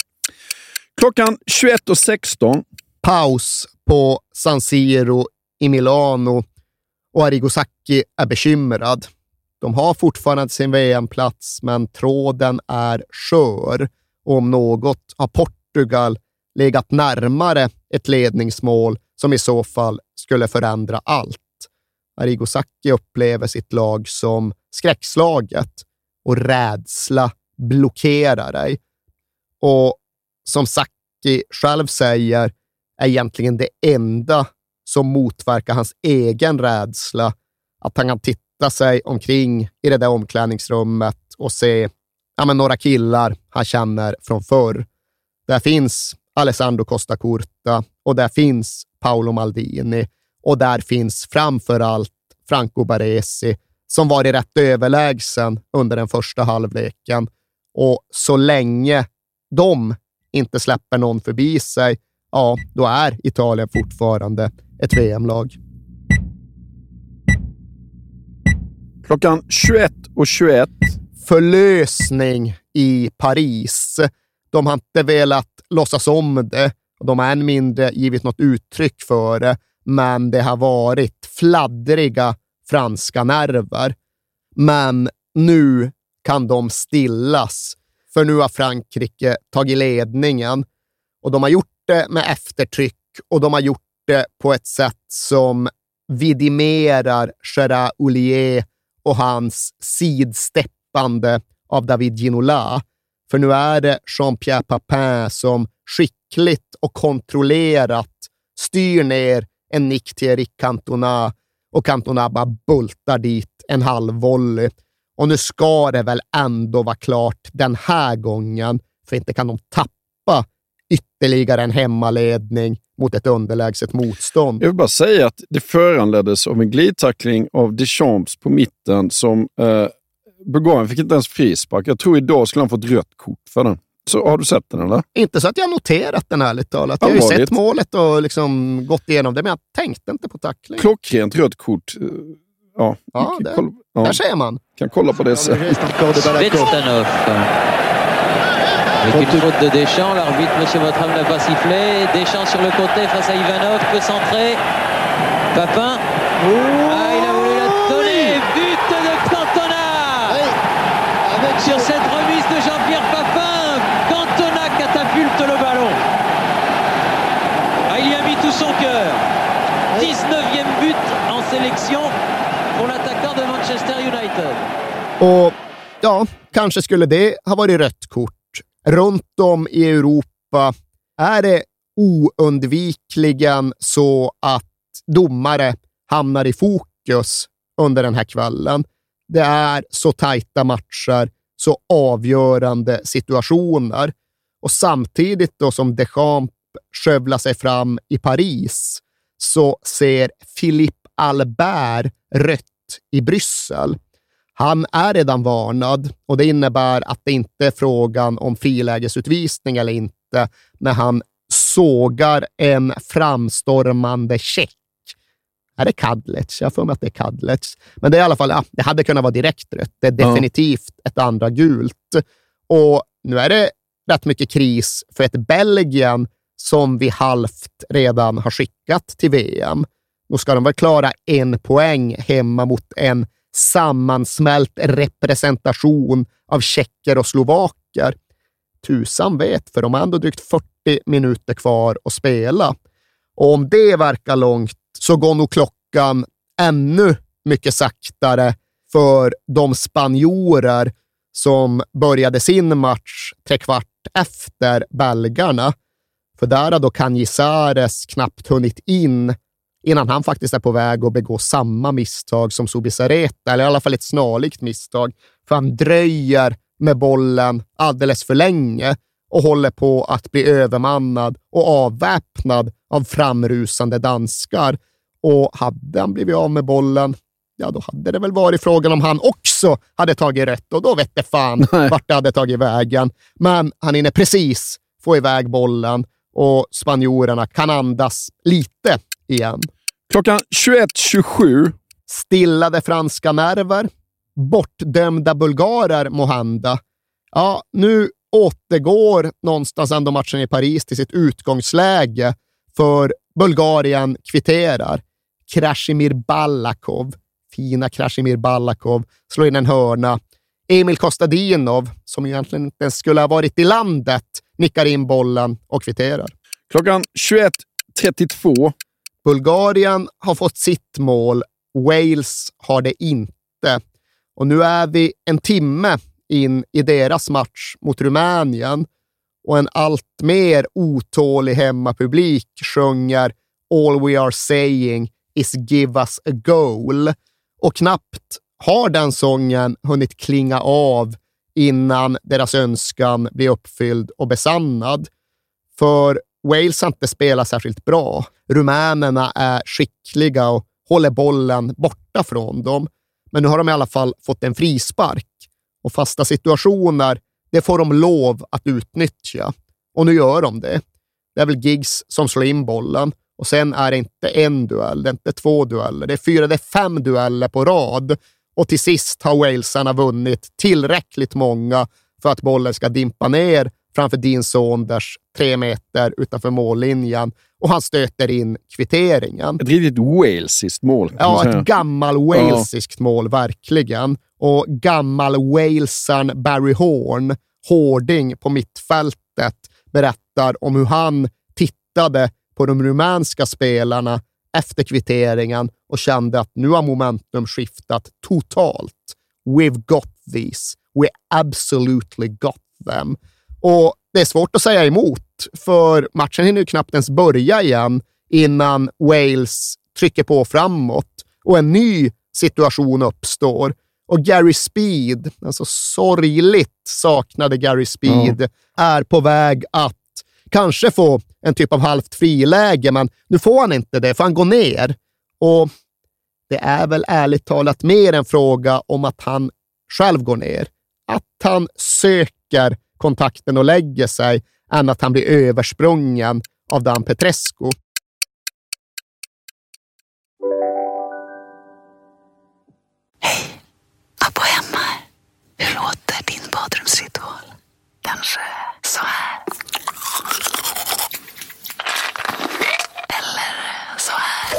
Klockan 21.16. Paus på San Siro i Milano och Arrigo Sacchi är bekymrad. De har fortfarande sin VM-plats, men tråden är skör. Och om något har Portugal legat närmare ett ledningsmål som i så fall skulle förändra allt. Arrigo Sacchi upplever sitt lag som skräckslaget och rädsla blockerar dig. Och som Saki själv säger är egentligen det enda som motverkar hans egen rädsla att han kan titta sig omkring i det där omklädningsrummet och se ja, men några killar han känner från förr. Där finns Alessandro Costa Curta och där finns Paolo Maldini och där finns framför allt Franco Baresi som varit rätt överlägsen under den första halvleken. Och så länge de inte släpper någon förbi sig, ja, då är Italien fortfarande ett VM-lag. Klockan 21.21 och 21. Förlösning i Paris. De har inte velat låtsas om det och de har än mindre givit något uttryck för det, men det har varit fladdriga franska nerver. Men nu kan de stillas, för nu har Frankrike tagit ledningen och de har gjort det med eftertryck och de har gjort det på ett sätt som vidimerar Gerard Oulier och hans sidsteppande av David Ginola. För nu är det Jean-Pierre Papin som skickligt och kontrollerat styr ner en nick till Eric Cantona och Cantona bara bultar dit en halv volley. Och nu ska det väl ändå vara klart den här gången, för inte kan de tappa ytterligare en hemmaledning mot ett underlägset motstånd. Jag vill bara säga att det föranleddes av en glidtackling av Deschamps på mitten som eh, Bulgarien fick inte ens frispark. Jag tror idag skulle han fått rött kort för den. Så har du sett den eller? Inte så att jag noterat den ärligt talat. Jag har ju sett målet och liksom gått igenom det, men jag tänkte inte på tackling. Klockrent rött kort. Ja, ja, det, kolla, ja. där ser man. Kan kolla på det sen. Avec une faute de Deschamps, l'arbitre, Monsieur Motram n'a pas sifflé. Deschamps sur le côté face à Ivanov, peut centrer. Papin. Ah, il a voulu la donner. But de Cantona Avec Sur cette remise de Jean-Pierre Papin, Cantona catapulte le ballon. Ah, il y a mis tout son cœur. 19e but en sélection pour l'attaquant de Manchester United. Och ja, kanske skulle det ha varit rött kort runt om i Europa är det oundvikligen så att domare hamnar i fokus under den här kvällen. Det är så tajta matcher, så avgörande situationer. Och samtidigt då som Deschamps skövlar sig fram i Paris så ser Philippe Albert rött i Bryssel. Han är redan varnad och det innebär att det inte är frågan om frilägesutvisning eller inte när han sågar en framstormande check. Är det Kadlec? Jag får mig att det är Kadlec. Men det är i alla fall, ja, det hade kunnat vara direkt rött. Det är definitivt ja. ett andra gult. Och nu är det rätt mycket kris för ett Belgien som vi halvt redan har skickat till VM. Då ska de väl klara en poäng hemma mot en sammansmält representation av tjecker och slovaker. Tusan vet, för de har ändå drygt 40 minuter kvar att spela. Och om det verkar långt så går nog klockan ännu mycket saktare för de spanjorer som började sin match trekvart efter belgarna. För där har då Canizares knappt hunnit in innan han faktiskt är på väg att begå samma misstag som Subisareta, eller i alla fall ett snarlikt misstag. För han dröjer med bollen alldeles för länge och håller på att bli övermannad och avväpnad av framrusande danskar. Och hade han blivit av med bollen, ja, då hade det väl varit frågan om han också hade tagit rätt och då vet det fan *laughs* Nej. vart det hade tagit vägen. Men han hinner precis få iväg bollen och spanjorerna kan andas lite igen. Klockan 21.27. Stillade franska nerver. Bortdömda bulgarer måhända. Ja, nu återgår någonstans ändå matchen i Paris till sitt utgångsläge, för Bulgarien kvitterar. Krasimir Balakov, fina Krasimir Balakov, slår in en hörna. Emil Kostadinov, som egentligen inte ens skulle ha varit i landet, nickar in bollen och kvitterar. Klockan 21.32 Bulgarien har fått sitt mål, Wales har det inte. Och nu är vi en timme in i deras match mot Rumänien och en allt mer otålig hemmapublik sjunger “All we are saying is give us a goal” och knappt har den sången hunnit klinga av innan deras önskan blir uppfylld och besannad. För Wales har inte spelat särskilt bra. Rumänerna är skickliga och håller bollen borta från dem. Men nu har de i alla fall fått en frispark och fasta situationer, det får de lov att utnyttja. Och nu gör de det. Det är väl Giggs som slår in bollen och sen är det inte en duell, det är inte två dueller. Det är fyra, det är fem dueller på rad och till sist har walesarna vunnit tillräckligt många för att bollen ska dimpa ner framför Dean Saunders tre meter utanför mållinjen och han stöter in kvitteringen. Ett riktigt walesiskt mål. Ja, ett gammal walesiskt ja. mål, verkligen. Och gammal walesaren Barry Horn, hårding på mittfältet, berättar om hur han tittade på de rumänska spelarna efter kvitteringen och kände att nu har momentum skiftat totalt. We've got these. We absolutely got them. Och det är svårt att säga emot, för matchen hinner ju knappt ens börja igen innan Wales trycker på framåt och en ny situation uppstår. Och Gary Speed, alltså sorgligt saknade Gary Speed, mm. är på väg att kanske få en typ av halvt friläge, men nu får han inte det, för han går ner. Och det är väl ärligt talat mer en fråga om att han själv går ner. Att han söker kontakten och lägger sig än att han blir översprungen av Dan Petrescu. Hej! Abo hemma här. Hur låter din badrumsritual? Kanske så här? Eller så här?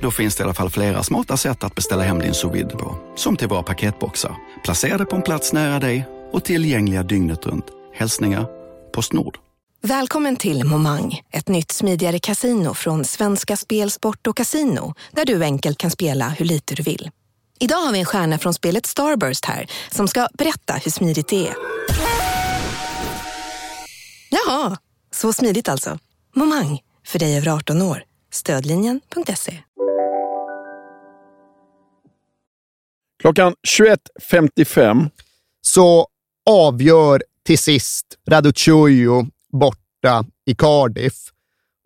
Då finns det i alla fall flera smarta sätt att beställa hem din sous på. Som till våra paketboxar, placerade på en plats nära dig och tillgängliga dygnet runt. Hälsningar Postnord. Välkommen till Momang, ett nytt smidigare casino från Svenska Spel, Sport och Casino där du enkelt kan spela hur lite du vill. Idag har vi en stjärna från spelet Starburst här som ska berätta hur smidigt det är. Jaha, så smidigt alltså. Momang, för dig över 18 år. Stödlinjen.se. Klockan 21.55 så avgör till sist Raduccio borta i Cardiff.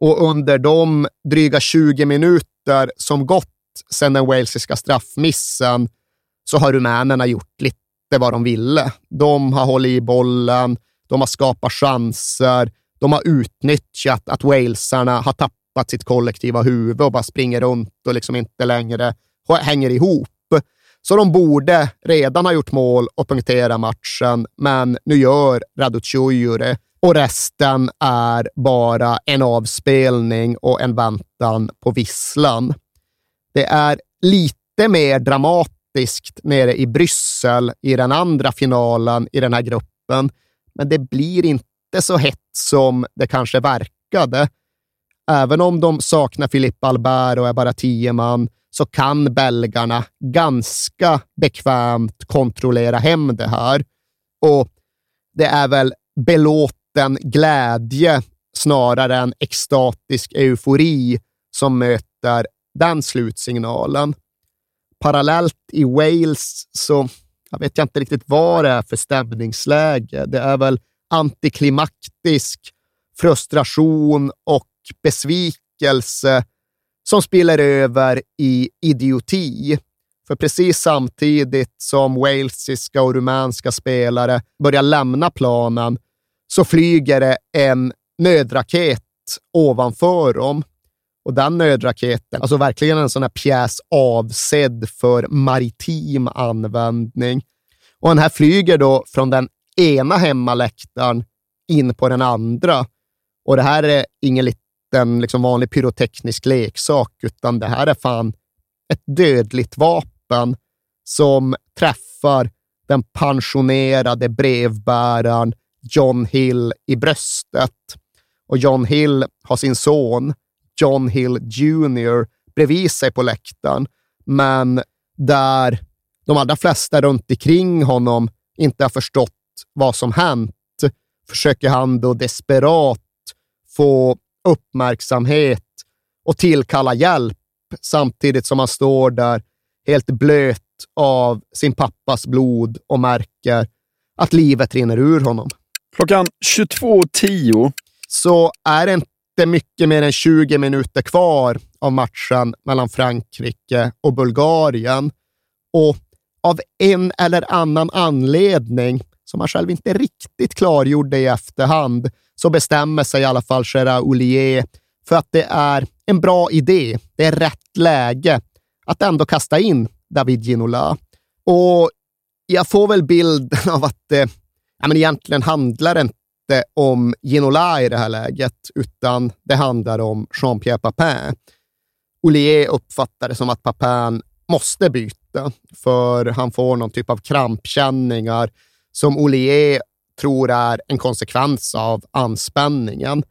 Och under de dryga 20 minuter som gått sedan den walesiska straffmissen så har rumänerna gjort lite vad de ville. De har hållit i bollen, de har skapat chanser, de har utnyttjat att walesarna har tappat sitt kollektiva huvud och bara springer runt och liksom inte längre hänger ihop. Så de borde redan ha gjort mål och punktera matchen, men nu gör Raducioju det och resten är bara en avspelning och en väntan på visslan. Det är lite mer dramatiskt nere i Bryssel i den andra finalen i den här gruppen, men det blir inte så hett som det kanske verkade. Även om de saknar Filip Albert och är bara tio man, så kan belgarna ganska bekvämt kontrollera hem det här. Och det är väl belåten glädje snarare än extatisk eufori som möter den slutsignalen. Parallellt i Wales så jag vet jag inte riktigt vad det är för stämningsläge. Det är väl antiklimaktisk frustration och besvikelse som spiller över i idioti. För precis samtidigt som walesiska och rumänska spelare börjar lämna planen så flyger det en nödraket ovanför dem. Och den nödraketen, alltså verkligen en sån här pjäs avsedd för maritim användning. Och den här flyger då från den ena hemmaläktaren in på den andra. Och det här är ingen en liksom vanlig pyroteknisk leksak, utan det här är fan ett dödligt vapen som träffar den pensionerade brevbäraren John Hill i bröstet. Och John Hill har sin son, John Hill Jr, bredvid sig på läktaren, men där de allra flesta runt omkring honom inte har förstått vad som hänt försöker han då desperat få uppmärksamhet och tillkalla hjälp samtidigt som han står där helt blöt av sin pappas blod och märker att livet rinner ur honom. Klockan 22.10 så är det inte mycket mer än 20 minuter kvar av matchen mellan Frankrike och Bulgarien. Och av en eller annan anledning, som han själv inte riktigt klargjorde i efterhand, så bestämmer sig i alla fall Gerard Ollier för att det är en bra idé. Det är rätt läge att ändå kasta in David Ginola. Och jag får väl bilden av att det ja, men egentligen handlar inte om Ginola i det här läget, utan det handlar om Jean-Pierre Papin. Ollier uppfattar det som att Papin måste byta, för han får någon typ av krampkänningar som Ollier tror är en konsekvens av anspänningen.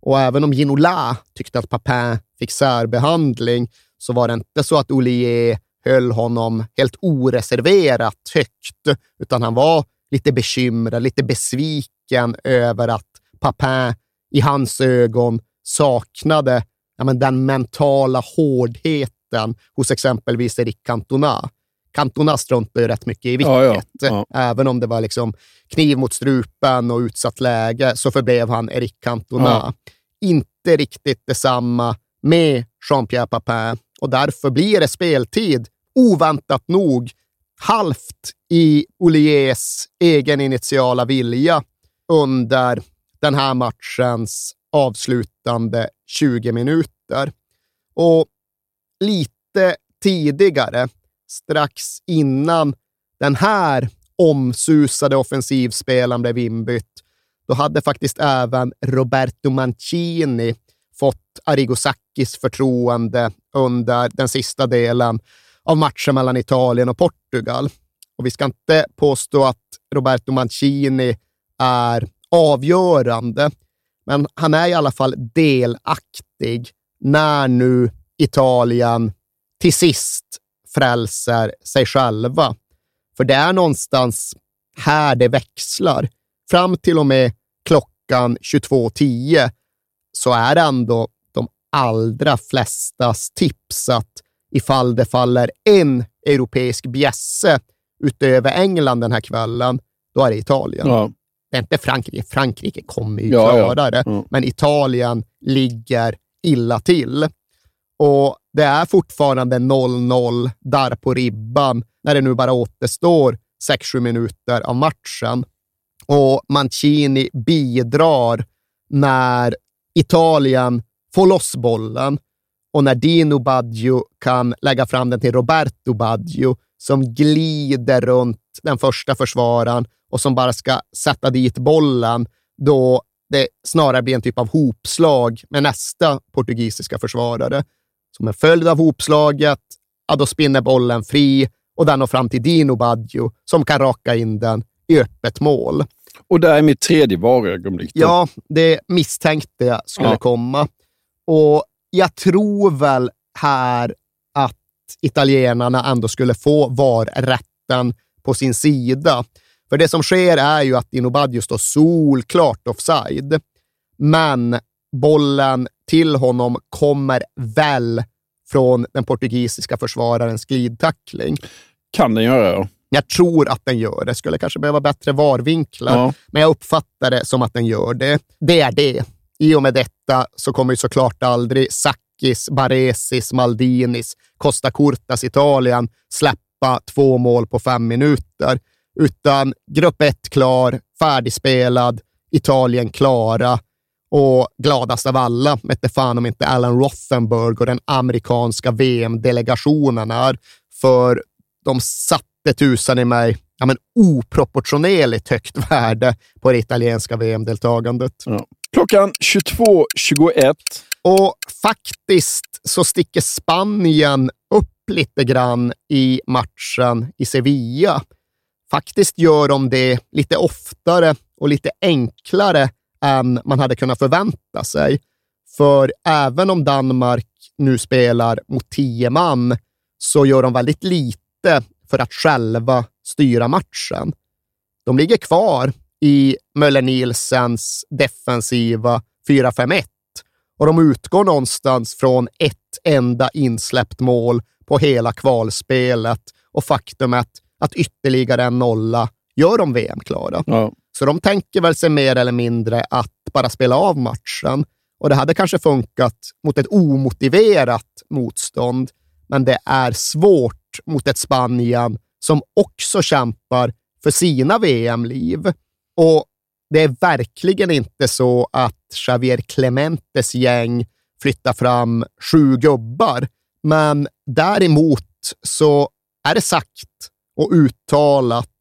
Och även om Ginola tyckte att Papin fick särbehandling så var det inte så att Ollier höll honom helt oreserverat högt, utan han var lite bekymrad, lite besviken över att Papin i hans ögon saknade ja, men den mentala hårdheten hos exempelvis Eric Cantona. Cantona struntade ju rätt mycket i vilket. Ja, ja, ja. Även om det var liksom kniv mot strupen och utsatt läge så förblev han Eric Cantona. Inte riktigt detsamma med Jean-Pierre Papin och därför blir det speltid, oväntat nog, halvt i Olliers egen initiala vilja under den här matchens avslutande 20 minuter. Och lite tidigare, strax innan den här omsusade offensivspelaren blev inbytt, då hade faktiskt även Roberto Mancini fått Arrigo Sacchis förtroende under den sista delen av matchen mellan Italien och Portugal. Och vi ska inte påstå att Roberto Mancini är avgörande, men han är i alla fall delaktig när nu Italien till sist frälser sig själva. För det är någonstans här det växlar. Fram till och med klockan 22.10 så är det ändå de allra flestas tips att ifall det faller en europeisk bjässe utöver England den här kvällen, då är det Italien. Ja. Det är inte Frankrike. Frankrike kommer ju ja, klara det, ja. men Italien ligger illa till. Och det är fortfarande 0-0 där på ribban när det nu bara återstår 6-7 minuter av matchen. Och Mancini bidrar när Italien får loss bollen och när Dino Baggio kan lägga fram den till Roberto Baggio som glider runt den första försvararen och som bara ska sätta dit bollen, då det snarare blir en typ av hopslag med nästa portugisiska försvarare. Som en följd av hopslaget, ja, då spinner bollen fri och den når fram till Dino Baggio som kan raka in den i öppet mål. Och det är mitt tredje varuögonblick. Ja, det misstänkte jag skulle ja. komma. Och jag tror väl här att italienarna ändå skulle få VAR-rätten på sin sida. För det som sker är ju att Dino Baggio står solklart offside, men bollen till honom kommer väl från den portugisiska försvararens glidtackling. Kan den göra det? Jag tror att den gör det. Skulle kanske behöva bättre varvinklar, ja. men jag uppfattar det som att den gör det. Det är det. I och med detta så kommer ju såklart aldrig Sakis, Baresis, Maldinis, Costa Curtas Italien släppa två mål på fem minuter, utan grupp ett klar, färdigspelad, Italien klara och gladast av alla vet fan om inte Alan Rothenberg och den amerikanska VM-delegationen är, för de satte tusan i mig ja, men oproportionerligt högt värde på det italienska VM-deltagandet. Ja. Klockan 22.21. Och faktiskt så sticker Spanien upp lite grann i matchen i Sevilla. Faktiskt gör de det lite oftare och lite enklare än man hade kunnat förvänta sig. För även om Danmark nu spelar mot tio man så gör de väldigt lite för att själva styra matchen. De ligger kvar i Möller Nielsens defensiva 4-5-1 och de utgår någonstans från ett enda insläppt mål på hela kvalspelet och faktumet att ytterligare en nolla gör dem VM-klara. Ja. Så de tänker väl sig mer eller mindre att bara spela av matchen. Och det hade kanske funkat mot ett omotiverat motstånd, men det är svårt mot ett Spanien som också kämpar för sina VM-liv. Och det är verkligen inte så att Javier Clementes gäng flyttar fram sju gubbar, men däremot så är det sagt och uttalat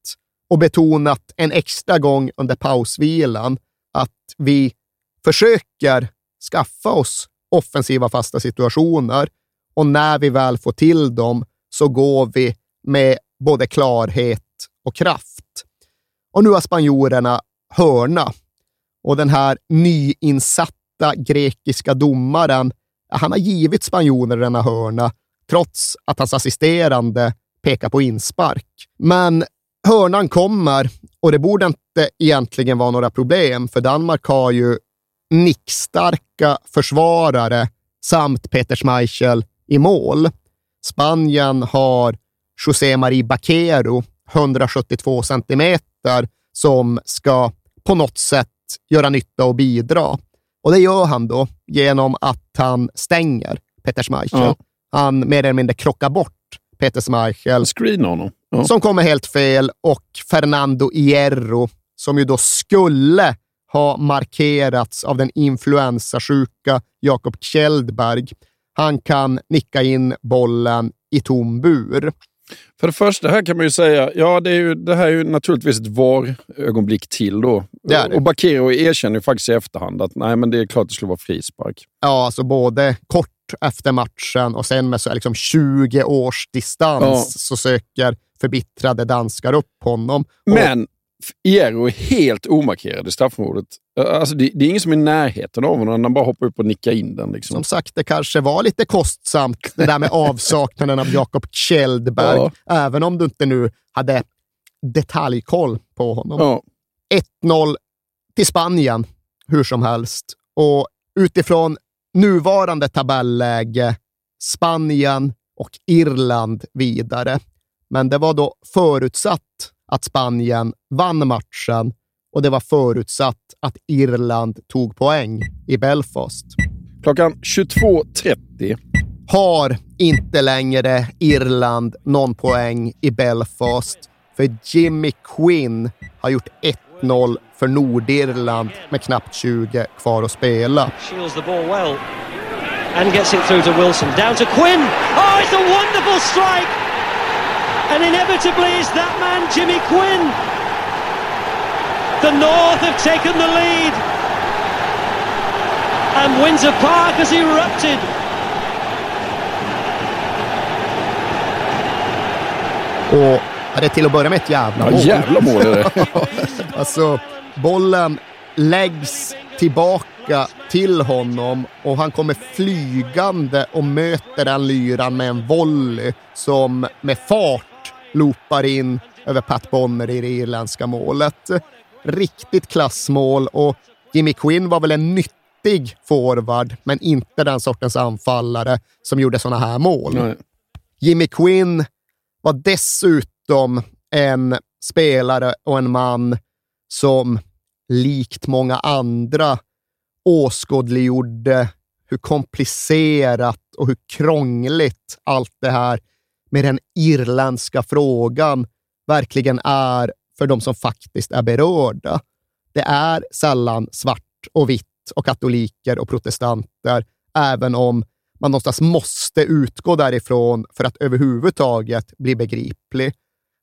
och betonat en extra gång under pausvilan att vi försöker skaffa oss offensiva fasta situationer och när vi väl får till dem så går vi med både klarhet och kraft. Och nu har spanjorerna hörna och den här nyinsatta grekiska domaren, han har givit spanjorerna denna hörna trots att hans assisterande pekar på inspark. Men hörnan kommer och det borde inte egentligen vara några problem, för Danmark har ju nickstarka försvarare samt Peter Schmeichel i mål. Spanien har José Marie Baquero, 172 centimeter, som ska på något sätt göra nytta och bidra. Och det gör han då genom att han stänger Peter Schmeichel. Ja. Han mer eller mindre krockar bort Peter Schmeichel. Screena honom. Ja. Som kommer helt fel och Fernando Hierro, som ju då skulle ha markerats av den influensasjuka Jakob Kjellberg. Han kan nicka in bollen i tom bur. För det första här kan man ju säga, ja det, är ju, det här är ju naturligtvis ett VAR-ögonblick till då. Det det. Och Bakero erkänner ju faktiskt i efterhand att nej, men det är klart det skulle vara frispark. Ja, alltså både kort efter matchen och sen med så liksom 20 års distans Ja. så söker förbittrade danskar upp honom. Men Iero är helt omarkerad i straffområdet. Alltså, det, det är ingen som är i närheten av honom, han bara hoppar upp och nickar in den. Liksom. Som sagt, det kanske var lite kostsamt det där med *laughs* avsaknaden av Jakob Kjellberg, Ja. även om du inte nu hade detaljkoll på honom. Ja. 1-0 till Spanien, hur som helst. Och utifrån nuvarande tabelläge, Spanien och Irland vidare. Men det var då förutsatt att Spanien vann matchen och det var förutsatt att Irland tog poäng i Belfast. Klockan 22.30 Har inte längre Irland någon poäng i Belfast, för Jimmy Quinn har gjort 1-0 för Nordirland med knappt 20 kvar att spela. Shields the ball well and gets it through to Wilson. Down to Quinn. Oh, it's a wonderful strike! And inevitably, it's that man, Jimmy Quinn. The North have taken the lead. And Windsor Park has erupted. Och ja, det är till att börja med ett jävla Ja, mål. jävla mål är det. *laughs* alltså, bollen läggs tillbaka till honom och han kommer flygande och möter den lyran med en volley som med fart loopar in över Pat Bonner i det irländska målet. Riktigt klassmål och Jimmy Quinn var väl en nyttig forward, men inte den sortens anfallare som gjorde sådana här mål. Nej. Jimmy Quinn var dessutom en spelare och en man som likt många andra åskådliggjorde hur komplicerat och hur krångligt allt det här med den irländska frågan verkligen är för de som faktiskt är berörda. Det är sällan svart och vitt och katoliker och protestanter, även om man någonstans måste utgå därifrån för att överhuvudtaget bli begriplig.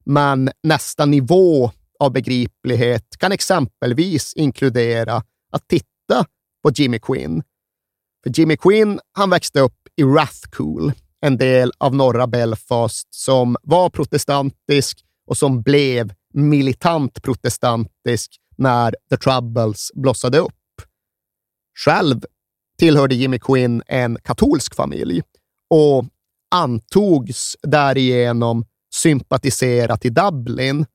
Men nästa nivå av begriplighet kan exempelvis inkludera att titta på Jimmy Quinn. För Jimmy Quinn, han växte upp i Rathcool en del av norra Belfast som var protestantisk och som blev militant protestantisk när The Troubles blossade upp. Själv tillhörde Jimmy Quinn en katolsk familj och antogs därigenom sympatisera till Dublin.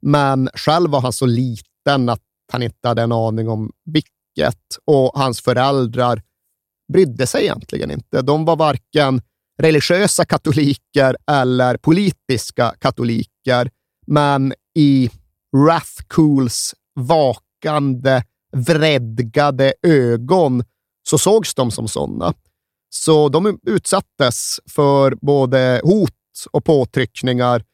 Men själv var han så liten att han inte hade en aning om vilket och hans föräldrar brydde sig egentligen inte. De var varken religiösa katoliker eller politiska katoliker, men i Rathcools vakande, vredgade ögon så sågs de som sådana. Så de utsattes för både hot och påtryckningar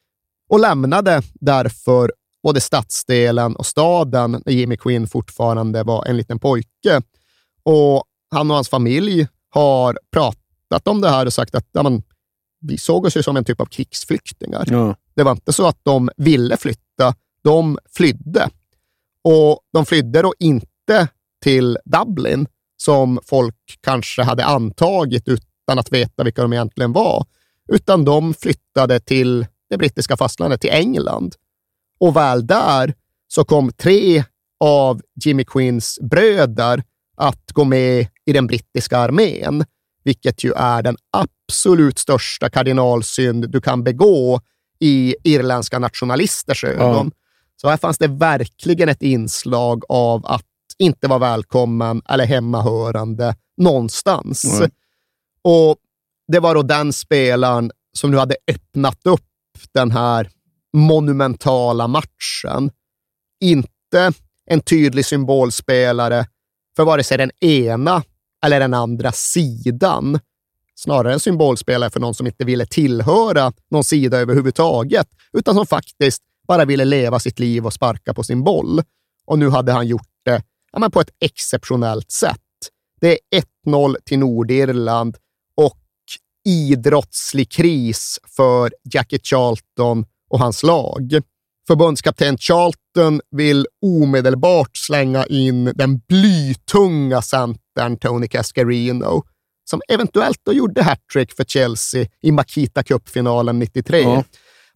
och lämnade därför både stadsdelen och staden när Jimmy Quinn fortfarande var en liten pojke. Och han och hans familj har pratat om det här och sagt att ja, men, vi såg oss ju som en typ av krigsflyktingar. Ja. Det var inte så att de ville flytta, de flydde. Och de flydde då inte till Dublin, som folk kanske hade antagit utan att veta vilka de egentligen var, utan de flyttade till det brittiska fastlandet, till England. Och väl där så kom tre av Jimmy Quinns bröder att gå med i den brittiska armén, vilket ju är den absolut största kardinalsynd du kan begå i irländska nationalisters ögon. Ja. Så här fanns det verkligen ett inslag av att inte vara välkommen eller hemmahörande någonstans. Mm. Och det var då den spelaren som nu hade öppnat upp den här monumentala matchen. Inte en tydlig symbolspelare för vare sig den ena eller den andra sidan. Snarare en symbolspelare för någon som inte ville tillhöra någon sida överhuvudtaget, utan som faktiskt bara ville leva sitt liv och sparka på sin boll. Och nu hade han gjort det ja, på ett exceptionellt sätt. Det är 1-0 till Nordirland och idrottslig kris för Jackie Charlton och hans lag. Förbundskapten Charlton vill omedelbart slänga in den blytunga centern Tony Cascarino, som eventuellt då gjorde hattrick för Chelsea i Makita Cup-finalen 93. Ja.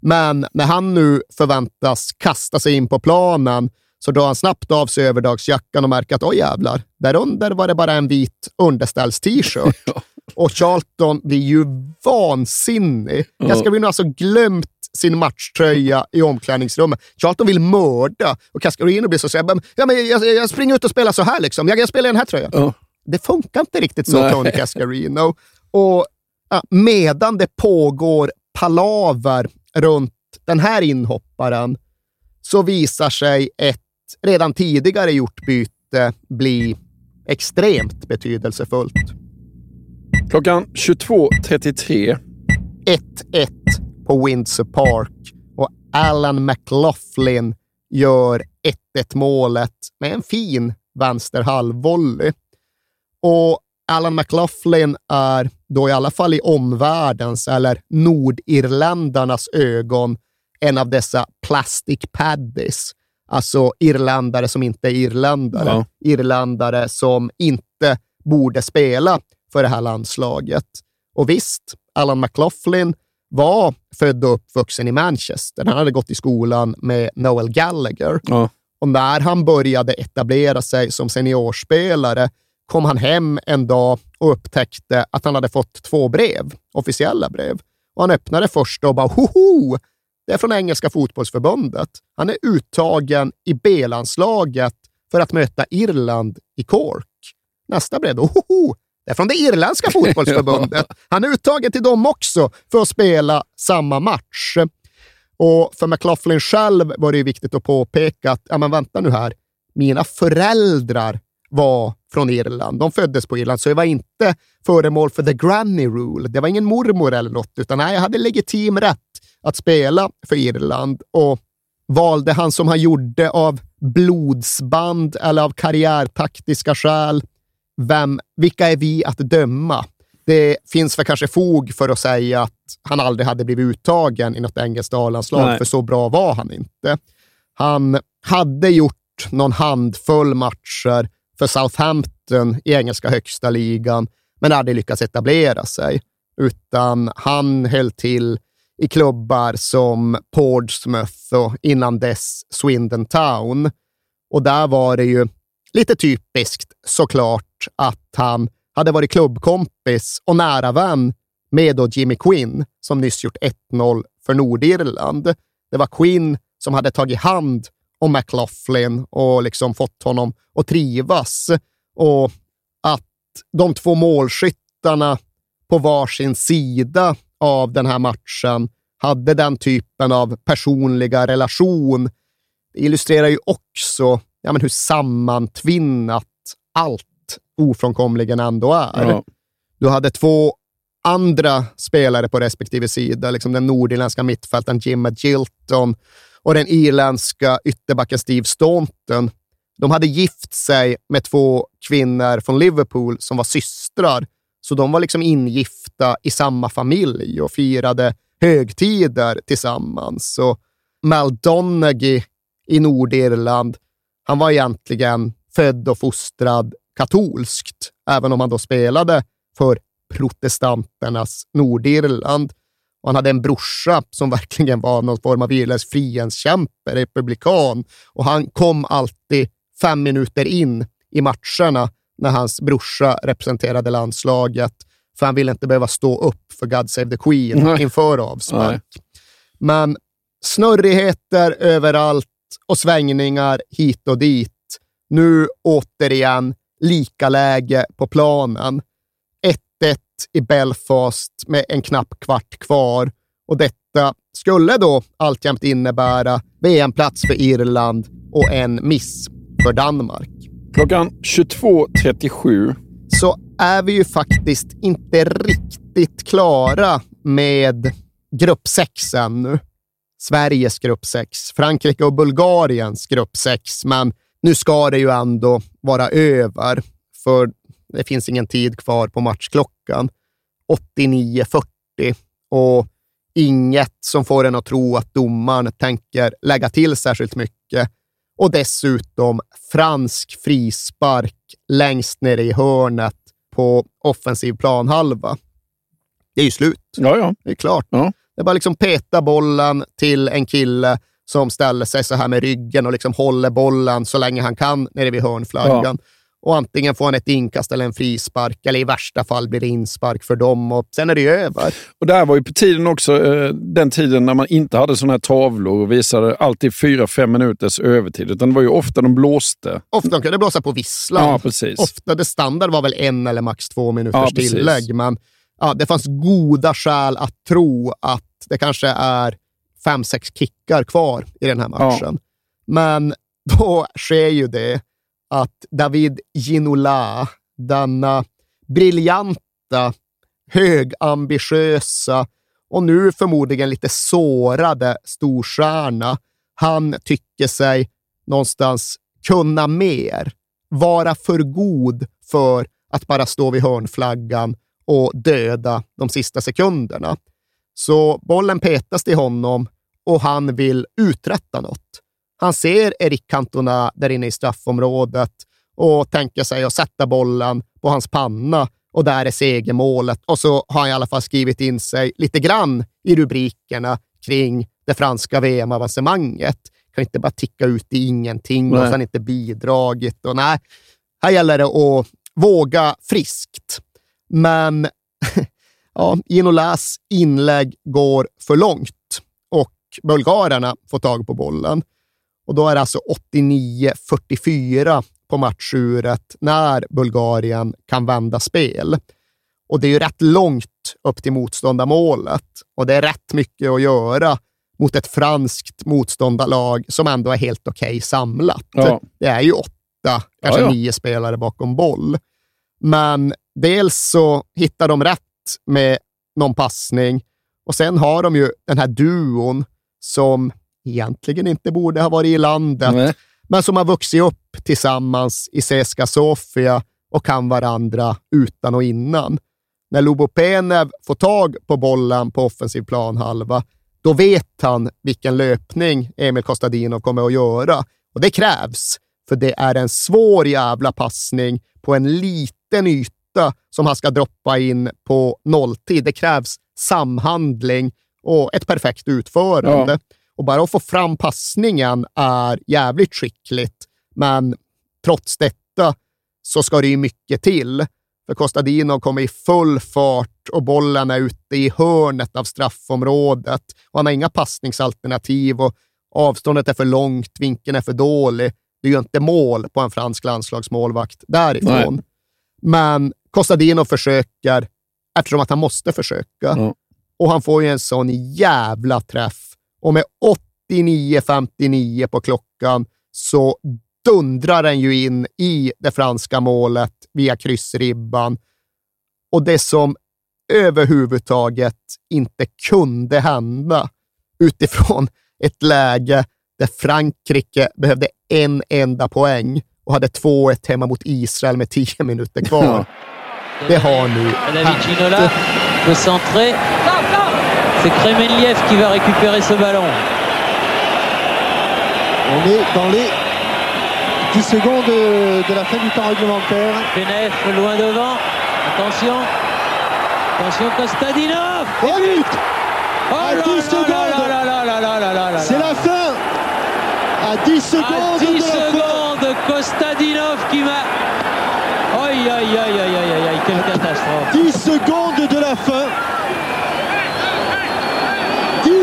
Men när han nu förväntas kasta sig in på planen så drar han snabbt av sig överdagsjackan och märker att oj jävlar, där under var det bara en vit underställs-t-shirt. *laughs* och Charlton blir ju vansinnig. Ja. Cascarino har alltså glömt sin matchtröja i omklädningsrummet. Charlton vill mörda och Cascarino blir så att ja, men jag, jag springer ut och spelar så här. Liksom. Jag, jag spelar i den här tröjan. Ja. Det funkar inte riktigt så, Nej. Tony Cascarino. Och ja, medan det pågår palaver runt den här inhopparen så visar sig ett redan tidigare gjort byte bli extremt betydelsefullt. Klockan 22.33. 1-1 på Windsor Park och Alan McLaughlin gör 1-1 målet med en fin vänster halvvolley. Och Alan McLaughlin är då i alla fall i omvärldens eller nordirländarnas ögon en av dessa plastic paddies. Alltså irländare som inte är irländare. Ja. Irländare som inte borde spela för det här landslaget. Och visst, Alan McLaughlin var född och uppvuxen i Manchester. Han hade gått i skolan med Noel Gallagher. Ja. Och när han började etablera sig som seniorspelare kom han hem en dag och upptäckte att han hade fått två brev, officiella brev. Och han öppnade första och bara hoho! Det är från engelska fotbollsförbundet. Han är uttagen i B-landslaget för att möta Irland i Cork. Nästa brev då, hoho! Det är från det irländska *laughs* fotbollsförbundet. Han är uttagen till dem också för att spela samma match. Och för McLaughlin själv var det viktigt att påpeka att, ja men vänta nu här, mina föräldrar var från Irland. De föddes på Irland, så jag var inte föremål för the granny rule. Det var ingen mormor eller något, utan nej, jag hade legitim rätt att spela för Irland och valde han som han gjorde av blodsband eller av karriärtaktiska skäl. Vem, vilka är vi att döma? Det finns väl kanske fog för att säga att han aldrig hade blivit uttagen i något engelskt A-landslag, för så bra var han inte. Han hade gjort någon handfull matcher för Southampton i engelska högsta ligan, men aldrig lyckats etablera sig. Utan han höll till i klubbar som Portsmouth och innan dess Swindon Town. Och där var det ju lite typiskt såklart att han hade varit klubbkompis och nära vän med då Jimmy Quinn som nyss gjort 1-0 för Nordirland. Det var Quinn som hade tagit hand om McLaughlin och liksom fått honom att trivas. Och att de två målskyttarna på varsin sida av den här matchen hade den typen av personliga relation. Det illustrerar ju också ja, men hur sammantvinnat allt ofrånkomligen ändå är. Ja. Du hade två andra spelare på respektive sida, liksom den nordirländska mittfältaren Jim Gilton och den irländska ytterbacken Steve Staunton. De hade gift sig med två kvinnor från Liverpool som var systrar, så de var liksom ingifta i samma familj och firade högtider tillsammans. Så Mal Donaghy i Nordirland, han var egentligen född och fostrad katolskt, även om han då spelade för protestanternas Nordirland. Och han hade en brorsa som *laughs* verkligen var någon form av irländsk frihetskämpe, republikan. Och han kom alltid fem minuter in i matcherna när hans brorsa representerade landslaget, för han ville inte behöva stå upp för God Save the Queen Nej. inför avspark. Nej. Men snurrigheter överallt och svängningar hit och dit. Nu återigen lika läge på planen. 1-1 i Belfast med en knapp kvart kvar och detta skulle då alltjämt innebära VM-plats för Irland och en miss för Danmark. Klockan 22.37 så är vi ju faktiskt inte riktigt klara med grupp 6 ännu. Sveriges grupp 6, Frankrike och Bulgariens grupp 6, men nu ska det ju ändå vara över, för det finns ingen tid kvar på matchklockan. 89.40 och inget som får en att tro att domaren tänker lägga till särskilt mycket. Och dessutom fransk frispark längst nere i hörnet på offensiv planhalva. Det är ju slut. Ja, ja. Det är klart. Ja. Det är bara liksom peta bollen till en kille som ställer sig så här med ryggen och liksom håller bollen så länge han kan nere vid hörnflaggan. Och antingen får han ett inkast eller en frispark, eller i värsta fall blir det inspark för dem och sen är det ju över. Och det här var ju på tiden också, eh, den tiden när man inte hade sådana här tavlor och visade alltid fyra, fem minuters övertid, utan det var ju ofta de blåste. Ofta de kunde blåsa på visslan. Ja, precis. Ofta det standard var väl en eller max två minuters Ja, precis. tillägg, men ja, det fanns goda skäl att tro att det kanske är fem, sex kickar kvar i den här matchen. Men då sker ju det att David Ginola, denna briljanta, högambitiösa och nu förmodligen lite sårade storstjärna, han tycker sig någonstans kunna mer, vara för god för att bara stå vid hörnflaggan och döda de sista sekunderna. Så bollen petas till honom och han vill uträtta något. Han ser Erik Cantona där inne i straffområdet och tänker sig att sätta bollen på hans panna och där är segermålet. Och så har han i alla fall skrivit in sig lite grann i rubrikerna kring det franska VM-avancemanget. Kan inte bara ticka ut i ingenting och Nej. sen inte bidragit. Och nej, här gäller det att våga friskt. Men *laughs* ja, Ginolas inlägg går för långt och bulgarerna får tag på bollen. Och då är det alltså 89-44 på matchuret när Bulgarien kan vända spel. Och det är ju rätt långt upp till motståndarmålet och det är rätt mycket att göra mot ett franskt motståndarlag som ändå är helt okej samlat. Ja. Det är ju åtta, kanske Ja, ja. nio spelare bakom boll. Men dels så hittar de rätt med någon passning och sen har de ju den här duon som egentligen inte borde ha varit i landet, Nej. men som har vuxit upp tillsammans i Seska Sofia och kan varandra utan och innan. När Lubopenev får tag på bollen på offensiv planhalva, då vet han vilken löpning Emil Kostadinov kommer att göra. Och det krävs, för det är en svår jävla passning på en liten yta som han ska droppa in på nolltid. Det krävs samhandling och ett perfekt utförande. Ja. Och bara att få fram passningen är jävligt skickligt, men trots detta så ska det ju mycket till. För Kostadinov kommer i full fart och bollen är ute i hörnet av straffområdet. Och han har inga passningsalternativ och avståndet är för långt, vinkeln är för dålig. Det är ju inte mål på en fransk landslagsmålvakt därifrån. Men Costadino försöker eftersom att han måste försöka. Ja. Och han får ju en sån jävla träff. Och med 89.59 på klockan så dundrar den ju in i det franska målet via kryssribban. Och det som överhuvudtaget inte kunde hända utifrån ett läge där Frankrike behövde en enda poäng och hade 2-1 hemma mot Israel med 10 minuter kvar. Det har nu hänt. C'est Kremenliev qui va récupérer ce ballon. On est dans les 10 secondes de la fin du temps réglementaire. Benef loin devant. Attention. Attention Kostadinov. Oh, but oh à 10 secondes C'est la fin À 10 secondes à 10 de secondes Kostadinov qui m'a. Aïe aïe aïe aïe aïe aïe aïe quelle catastrophe 10 secondes de la fin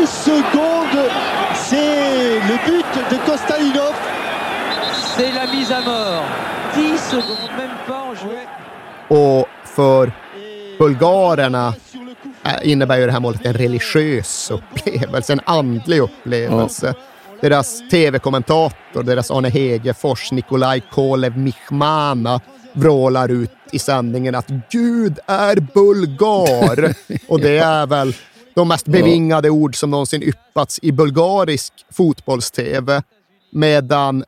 secondes C'est le but de Kostalinov C'est la mise à mort. 10 secondes, même pas en jouet. Och för bulgarerna äh, innebär ju det här målet en religiös upplevelse, en andlig upplevelse. Deras tv-kommentator, deras Arne Hegerfors, Nikolaj Kolev Michmana vrålar ut i sändningen att Gud är bulgar. Och det är väl de mest bevingade ord som någonsin yppats i bulgarisk fotbolls-tv. Medan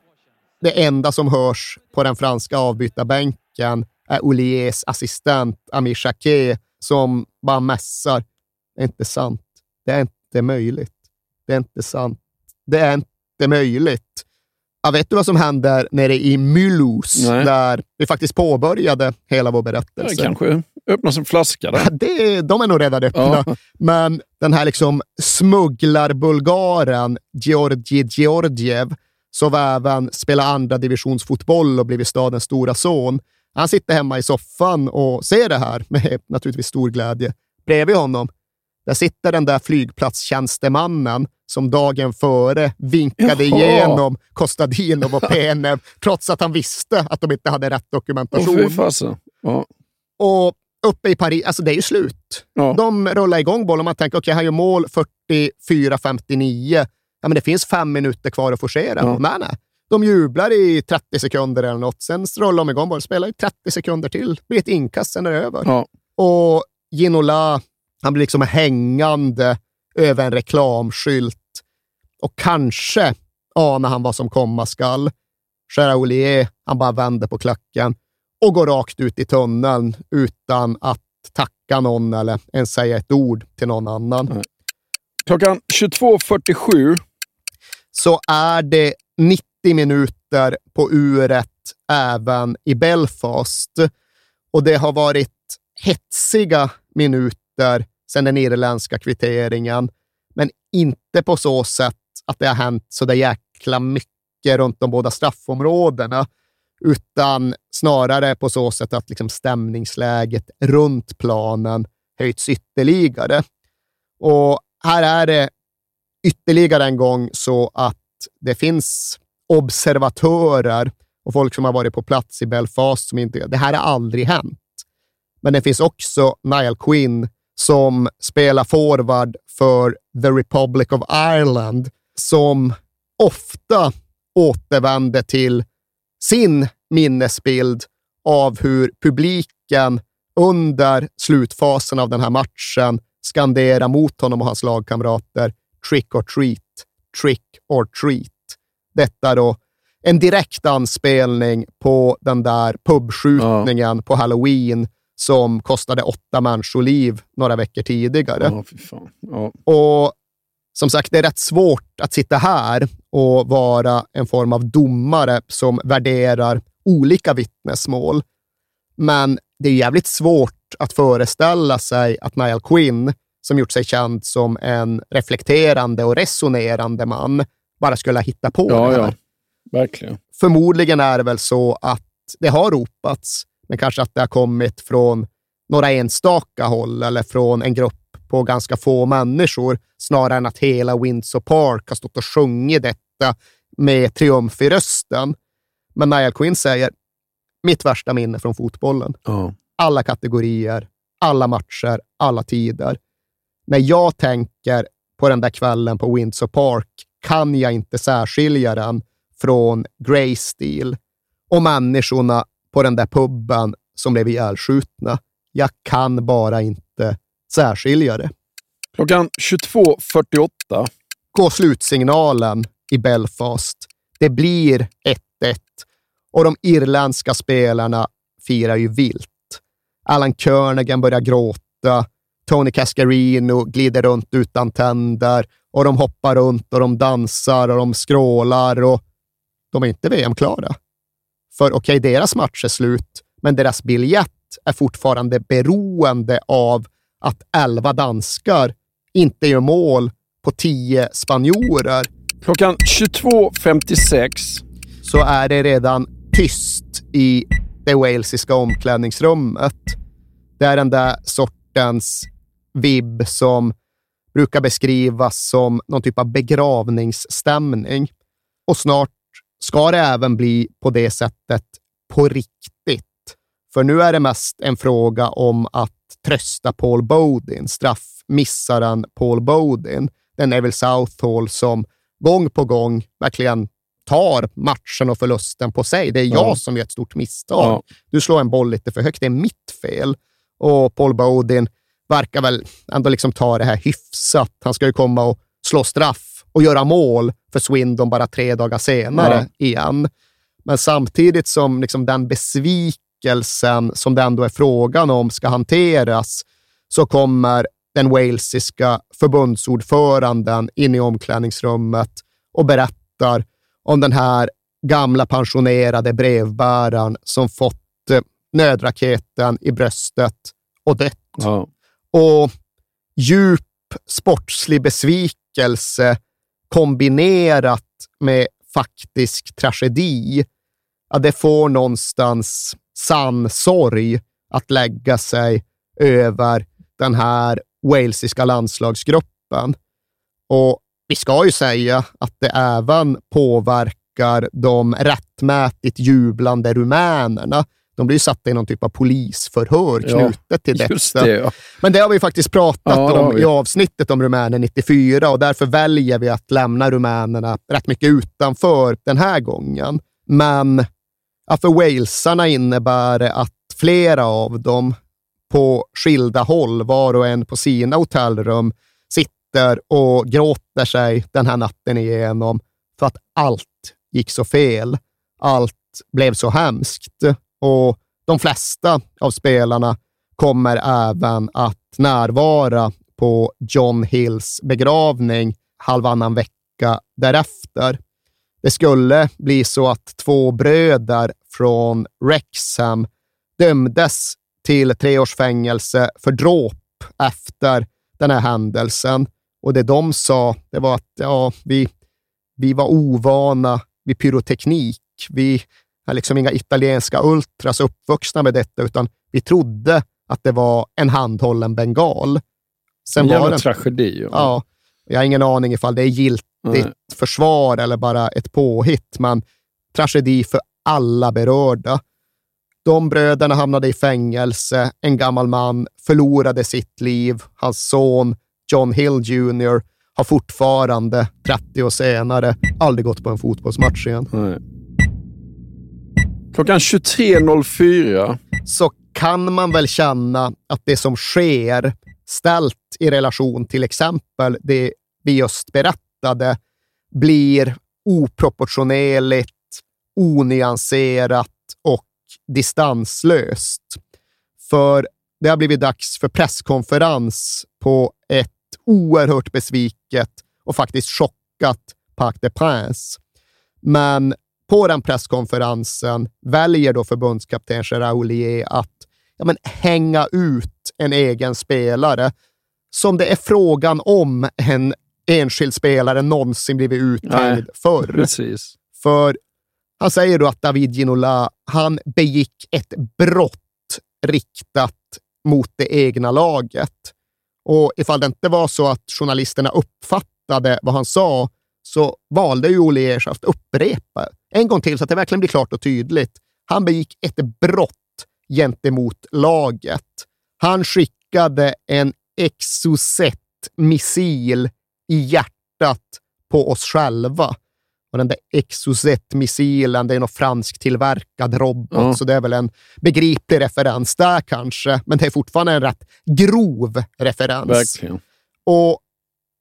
det enda som hörs på den franska avbytarbänken är Oliers assistent Amir Jacquet som bara mässar. Det är inte sant. Det är inte möjligt. Det är inte sant. Det är inte möjligt. Ja, vet du vad som händer nere i Mulhouse, där vi faktiskt påbörjade hela vår berättelse? kanske öppnas en flaska där. det, de är nog redan öppna. Ja. Men den här liksom smugglarbulgaren Georgi Georgiev, som även spelar andra divisionsfotboll och blivit stadens stora son, han sitter hemma i soffan och ser det här med naturligtvis stor glädje. Bredvid honom, där sitter den där flygplatstjänstemannen som dagen före vinkade Jaha. igenom Kostadinov och Penev, trots att han visste att de inte hade rätt dokumentation. fasen. Ja. Och uppe i Paris, alltså det är ju slut. Ja. De rullar igång bollen. Man tänker, okej, han gör mål 44-59. Ja, men det finns fem minuter kvar att forcera. Ja. Nej, nej. De jublar i 30 sekunder eller något. Sen rullar de igång bollen, spelar i 30 sekunder till. Det blir ett inkast, sen är det över. Ja. Och Ginola, han blir liksom hängande över en reklamskylt. Och kanske anar han vad som komma skall. Gerard Ollier, han bara vänder på klacken och går rakt ut i tunneln utan att tacka någon eller ens säga ett ord till någon annan. Klockan 22.47 Så är det 90 minuter på uret även i Belfast. Och det har varit hetsiga minuter sedan den irländska kvitteringen, men inte på så sätt att det har hänt så där jäkla mycket runt de båda straffområdena, utan snarare på så sätt att liksom stämningsläget runt planen höjts ytterligare. Och här är det ytterligare en gång så att det finns observatörer och folk som har varit på plats i Belfast som inte... Det här har aldrig hänt. Men det finns också Niall Quinn som spelar forward för The Republic of Ireland som ofta återvänder till sin minnesbild av hur publiken under slutfasen av den här matchen skanderar mot honom och hans lagkamrater trick or treat, trick or treat. Detta då en direkt anspelning på den där pubskjutningen på halloween som kostade åtta människoliv några veckor tidigare. Ja. Ja. Och som sagt, det är rätt svårt att sitta här och vara en form av domare som värderar olika vittnesmål. Men det är jävligt svårt att föreställa sig att Niall Quinn, som gjort sig känd som en reflekterande och resonerande man, bara skulle ha hittat på Ja, det här. ja. Verkligen. Förmodligen är det väl så att det har ropats, men kanske att det har kommit från några enstaka håll eller från en grupp på ganska få människor, snarare än att hela Windsor Park har stått och sjungit detta med triumf i rösten. Men Niall Quinn säger, mitt värsta minne från fotbollen. Ja. alla kategorier, alla matcher, alla tider. När jag tänker på den där kvällen på Windsor Park kan jag inte särskilja den från Grey Steel och människorna på den där puben som blev ihjälskjutna. Jag kan bara inte särskilja det. Klockan 22.48 går slutsignalen i Belfast. Det blir 1-1 och de irländska spelarna firar ju vilt. Alan Kernigan börjar gråta. Tony Cascarino glider runt utan tänder och de hoppar runt och de dansar och de skrålar och de är inte VM-klara. För okej, okay, deras match är slut, men deras biljett är fortfarande beroende av att elva danskar inte gör mål på tio spanjorer. Klockan 22.56 så är det redan tyst i det walesiska omklädningsrummet. Det är den där sortens vibb som brukar beskrivas som någon typ av begravningsstämning. Och snart ska det även bli på det sättet på riktigt. För nu är det mest en fråga om att trösta Paul Bodin, straffmissaren Paul Bodin, den Neville Southall som gång på gång verkligen tar matchen och förlusten på sig. Det är jag ja. som gör ett stort misstag. Ja. Du slår en boll lite för högt. Det är mitt fel. Och Paul Bodin verkar väl ändå liksom ta det här hyfsat. Han ska ju komma och slå straff och göra mål för Swindon bara tre dagar senare ja. igen. Men samtidigt som liksom den besvikelsen som det ändå är frågan om ska hanteras, så kommer den walesiska förbundsordföranden in i omklädningsrummet och berättar om den här gamla pensionerade brevbäraren som fått eh, nödraketen i bröstet och dött. Ja. Och djup sportslig besvikelse kombinerat med faktisk tragedi, ja, det får någonstans sann sorg att lägga sig över den här walesiska landslagsgruppen. Och vi ska ju säga att det även påverkar de rättmätigt jublande rumänerna. De blir satta i någon typ av polisförhör knutet ja, till detta. Det, ja. Men det har vi faktiskt pratat ja, om i avsnittet om Rumänien 94 och därför väljer vi att lämna rumänerna rätt mycket utanför den här gången. Men för walesarna innebär det att flera av dem på skilda håll, var och en på sina hotellrum, sitter och gråter sig den här natten igenom för att allt gick så fel. Allt blev så hemskt och de flesta av spelarna kommer även att närvara på John Hills begravning halvannan vecka därefter. Det skulle bli så att två bröder från Wrexham dömdes till tre års fängelse för dråp efter den här händelsen. Och det de sa, det var att ja, vi, vi var ovana vid pyroteknik. Vi är liksom inga italienska ultras uppvuxna med detta, utan vi trodde att det var en handhållen bengal. Sen en var det tragedi. Ja. ja. Jag har ingen aning ifall det är giltigt Nej. försvar eller bara ett påhitt, men tragedi för alla berörda. De bröderna hamnade i fängelse. En gammal man förlorade sitt liv. Hans son John Hill Jr har fortfarande, 30 år senare, aldrig gått på en fotbollsmatch igen. Nej. Klockan 23.04 så kan man väl känna att det som sker, ställt i relation till exempel det vi just berättade, blir oproportionerligt, onyanserat och distanslöst. För det har blivit dags för presskonferens på ett oerhört besviket och faktiskt chockat Parc des Princes. Men på den presskonferensen väljer då förbundskapten Gérard Houllier att ja, men, hänga ut en egen spelare som det är frågan om en enskild spelare någonsin blivit uthängd förr. Precis. För han säger då att David Ginola, han begick ett brott riktat mot det egna laget. Och ifall det inte var så att journalisterna uppfattade vad han sa, så valde ju Oliers att upprepa en gång till så att det verkligen blir klart och tydligt. Han begick ett brott gentemot laget. Han skickade en Exocet-missil i hjärtat på oss själva. Och den där Exocet-missilen, det är någon fransktillverkad robot, Ja. så det är väl en begriplig referens där kanske, men det är fortfarande en rätt grov referens. Verkligen. Och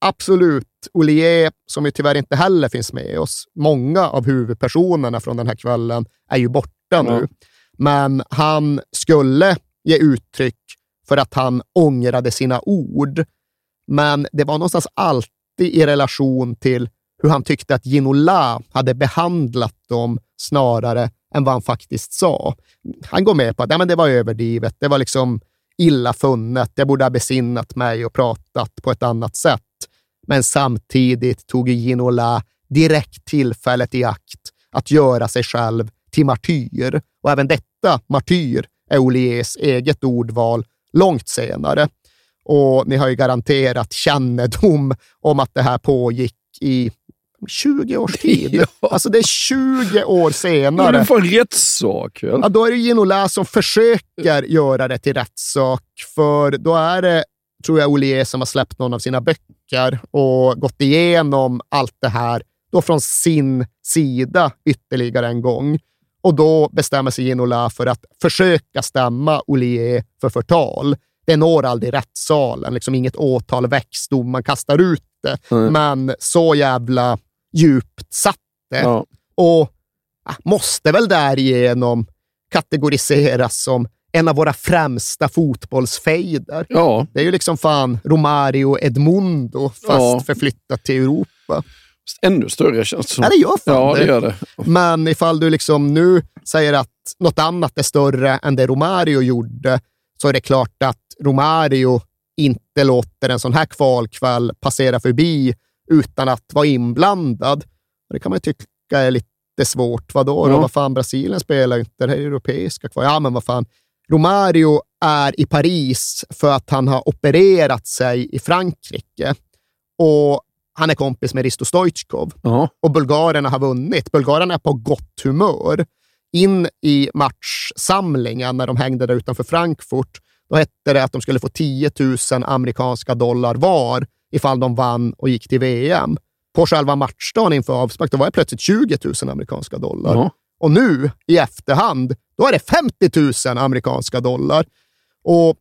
absolut, Olier, som ju tyvärr inte heller finns med oss, många av huvudpersonerna från den här kvällen är ju borta nu. Men han skulle ge uttryck för att han ångrade sina ord. Men det var någonstans alltid i relation till hur han tyckte att Ginola hade behandlat dem snarare än vad han faktiskt sa. Han går med på att ja, men det var överdrivet, det var liksom illa funnet, jag borde ha besinnat mig och pratat på ett annat sätt. Men samtidigt tog Ginola direkt tillfället i akt att göra sig själv till martyr. Och även detta, martyr, är Oliers eget ordval långt senare. Och ni har ju garanterat kännedom om att det här pågick i 20 års tid. *laughs* Alltså det är 20 år Men senare. det var en rättssak? Ja, då är det Ginola som försöker göra det till rättssak, för då är det, tror jag, Olier som har släppt någon av sina böcker och gått igenom allt det här då från sin sida ytterligare en gång. Och då bestämmer sig Ginola för att försöka stämma Olier för förtal. Det når aldrig rättssalen, liksom inget åtal väcks, domaren kastar ut det. Mm. Men så jävla djupt satt det. Ja. Och ah, måste väl därigenom kategoriseras som en av våra främsta fotbollsfejder. Ja. Det är ju liksom fan Romario Edmundo, fast Ja. förflyttat till Europa. Ännu större känns det som. Ja, det gör fan Ja, det gör det. Men ifall du liksom nu säger att något annat är större än det Romario gjorde, så är det klart att Romario inte låter en sån här kvalkväll passera förbi utan att vara inblandad. Och det kan man ju tycka är lite svårt. Vadå då? Ja. Vad fan, Brasilien spelar ju inte, det här är europeiska kval. Ja, men vad fan. Romario är i Paris för att han har opererat sig i Frankrike. Och han är kompis med Risto Stoichkov Ja. och bulgarerna har vunnit. Bulgarerna är på gott humör. In i matchsamlingen när de hängde där utanför Frankfurt, då hette det att de skulle få 10 000 amerikanska dollar var ifall de vann och gick till VM. På själva matchdagen inför avspark, då var det plötsligt 20 000 amerikanska dollar. Ja. Och nu, i efterhand, då är det 50 000 amerikanska dollar. Och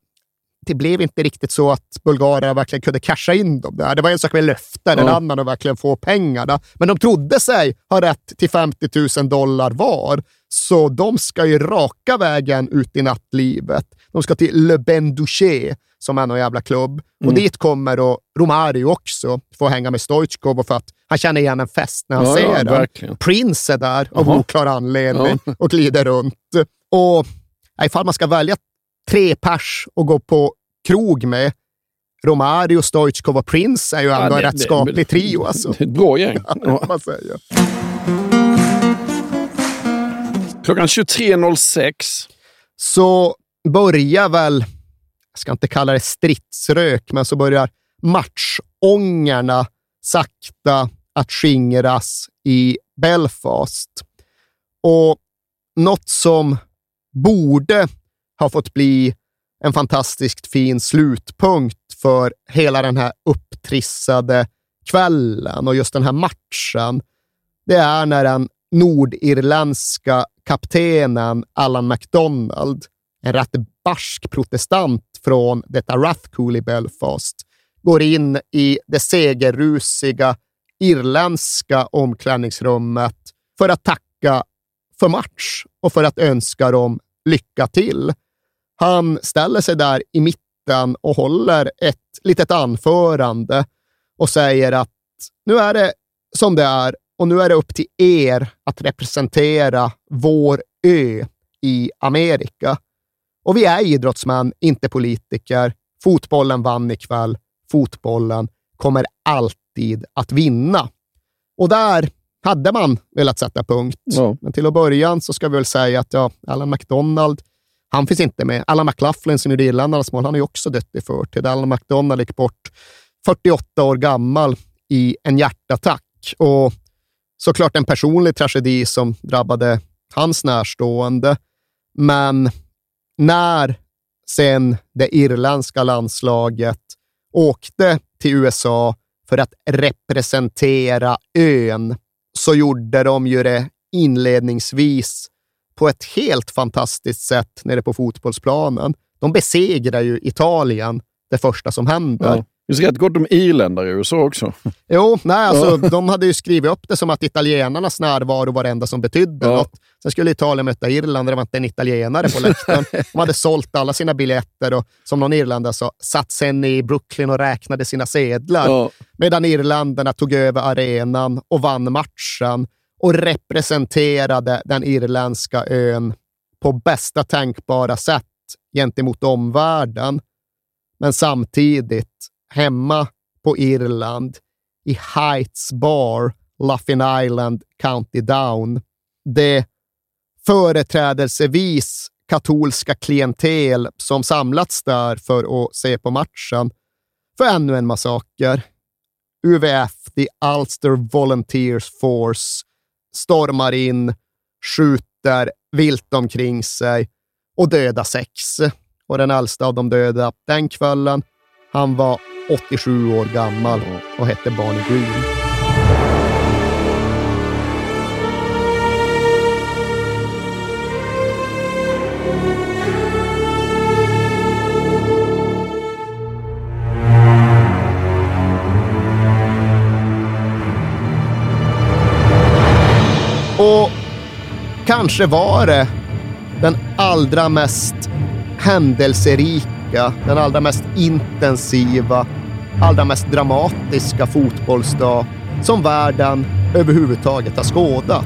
det blev inte riktigt så att bulgarerna verkligen kunde casha in dem där. Det var en sak med löften, en Ja. annan att verkligen få pengarna. Men de trodde sig ha rätt till 50 000 dollar var, så de ska ju raka vägen ut i nattlivet. De ska till Le Bain Douché, som är någon jävla klubb. Och Mm. dit kommer då Romario också, få hänga med Stoichkov och för att han känner igen en fest när han Ja, ser ja, den. verkligen. Prince är där av Jaha. oklar anledning och glider runt. Och ifall man ska välja tre pers och gå på krog med, Romario, Stoichkov och Prince är ju ändå Ja, en det- rätt det- skaplig trio. Alltså. Det är ett bra gäng. *laughs* Ja, man säger. Klockan 23.06. så börjar väl, jag ska inte kalla det stridsrök, men så börjar matchångerna sakta att skingras i Belfast. Och något som borde har fått bli en fantastiskt fin slutpunkt för hela den här upptrissade kvällen och just den här matchen, det är när den nordirländska kaptenen Allan MacDonald, en rätt barsk protestant från detta Rathcool i Belfast, går in i det segerrusiga irländska omklädningsrummet för att tacka för match och för att önska dem lycka till. Han ställer sig där i mitten och håller ett litet anförande och säger att nu är det som det är och nu är det upp till er att representera vår ö i Amerika. Och vi är idrottsmän, inte politiker. Fotbollen vann ikväll. Fotbollen kommer alltid att vinna. Och där hade man velat sätta punkt. Ja. Men till att början så ska vi väl säga att ja, Alan McDonald, han finns inte med. Alan McLaughlin som gjorde Irlandarnas mål, han har ju också dött i förtid. Alan McDonald gick bort 48 år gammal i en hjärtattack. Och såklart en personlig tragedi som drabbade hans närstående. Men när sen det irländska landslaget åkte till USA för att representera ön, så gjorde de ju det inledningsvis på ett helt fantastiskt sätt nere på fotbollsplanen. De besegrar ju Italien det första som händer. Ja. Det finns rätt gott om irländare i USA också. *laughs* Jo, nej, alltså, de hade ju skrivit upp det som att italienarnas närvaro var det enda som betydde Ja. något. Sen skulle Italien möta Irland, det var inte en italienare på läktaren. *laughs* De hade sålt alla sina biljetter och som någon irländare sa, satt sen i Brooklyn och räknade sina sedlar. Ja. Medan irländarna tog över arenan och vann matchen och representerade den irländska ön på bästa tänkbara sätt gentemot omvärlden. Men samtidigt, hemma på Irland, i Heights Bar, Luffin Island, County Down, det företrädelsevis katolska klientel som samlats där för att se på matchen för ännu en massaker. UVF, The Ulster Volunteers Force, stormar in, skjuter vilt omkring sig och dödar sex. Och den äldsta av de döda den kvällen, han var 87 år gammal och hette Barney Green. Och kanske var det den allra mest händelserika, den allra mest intensiva, allra mest dramatiska fotbollsdag som världen överhuvudtaget har skådat.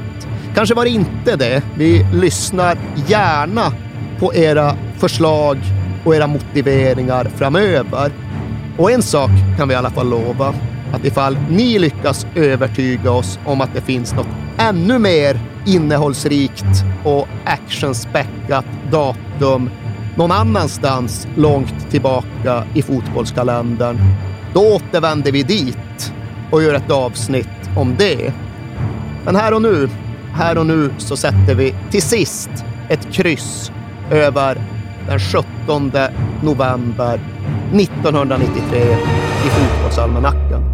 Kanske var det inte det. Vi lyssnar gärna på era förslag och era motiveringar framöver. Och en sak kan vi i alla fall lova, att ifall ni lyckas övertyga oss om att det finns något ännu mer innehållsrikt och actionspäckat datum någon annanstans långt tillbaka i fotbollskalendern, då återvänder vi dit och gör ett avsnitt om det. Men här och nu, här och nu så sätter vi till sist ett kryss över den 17 november 1993 i Fotbollsalmanackan.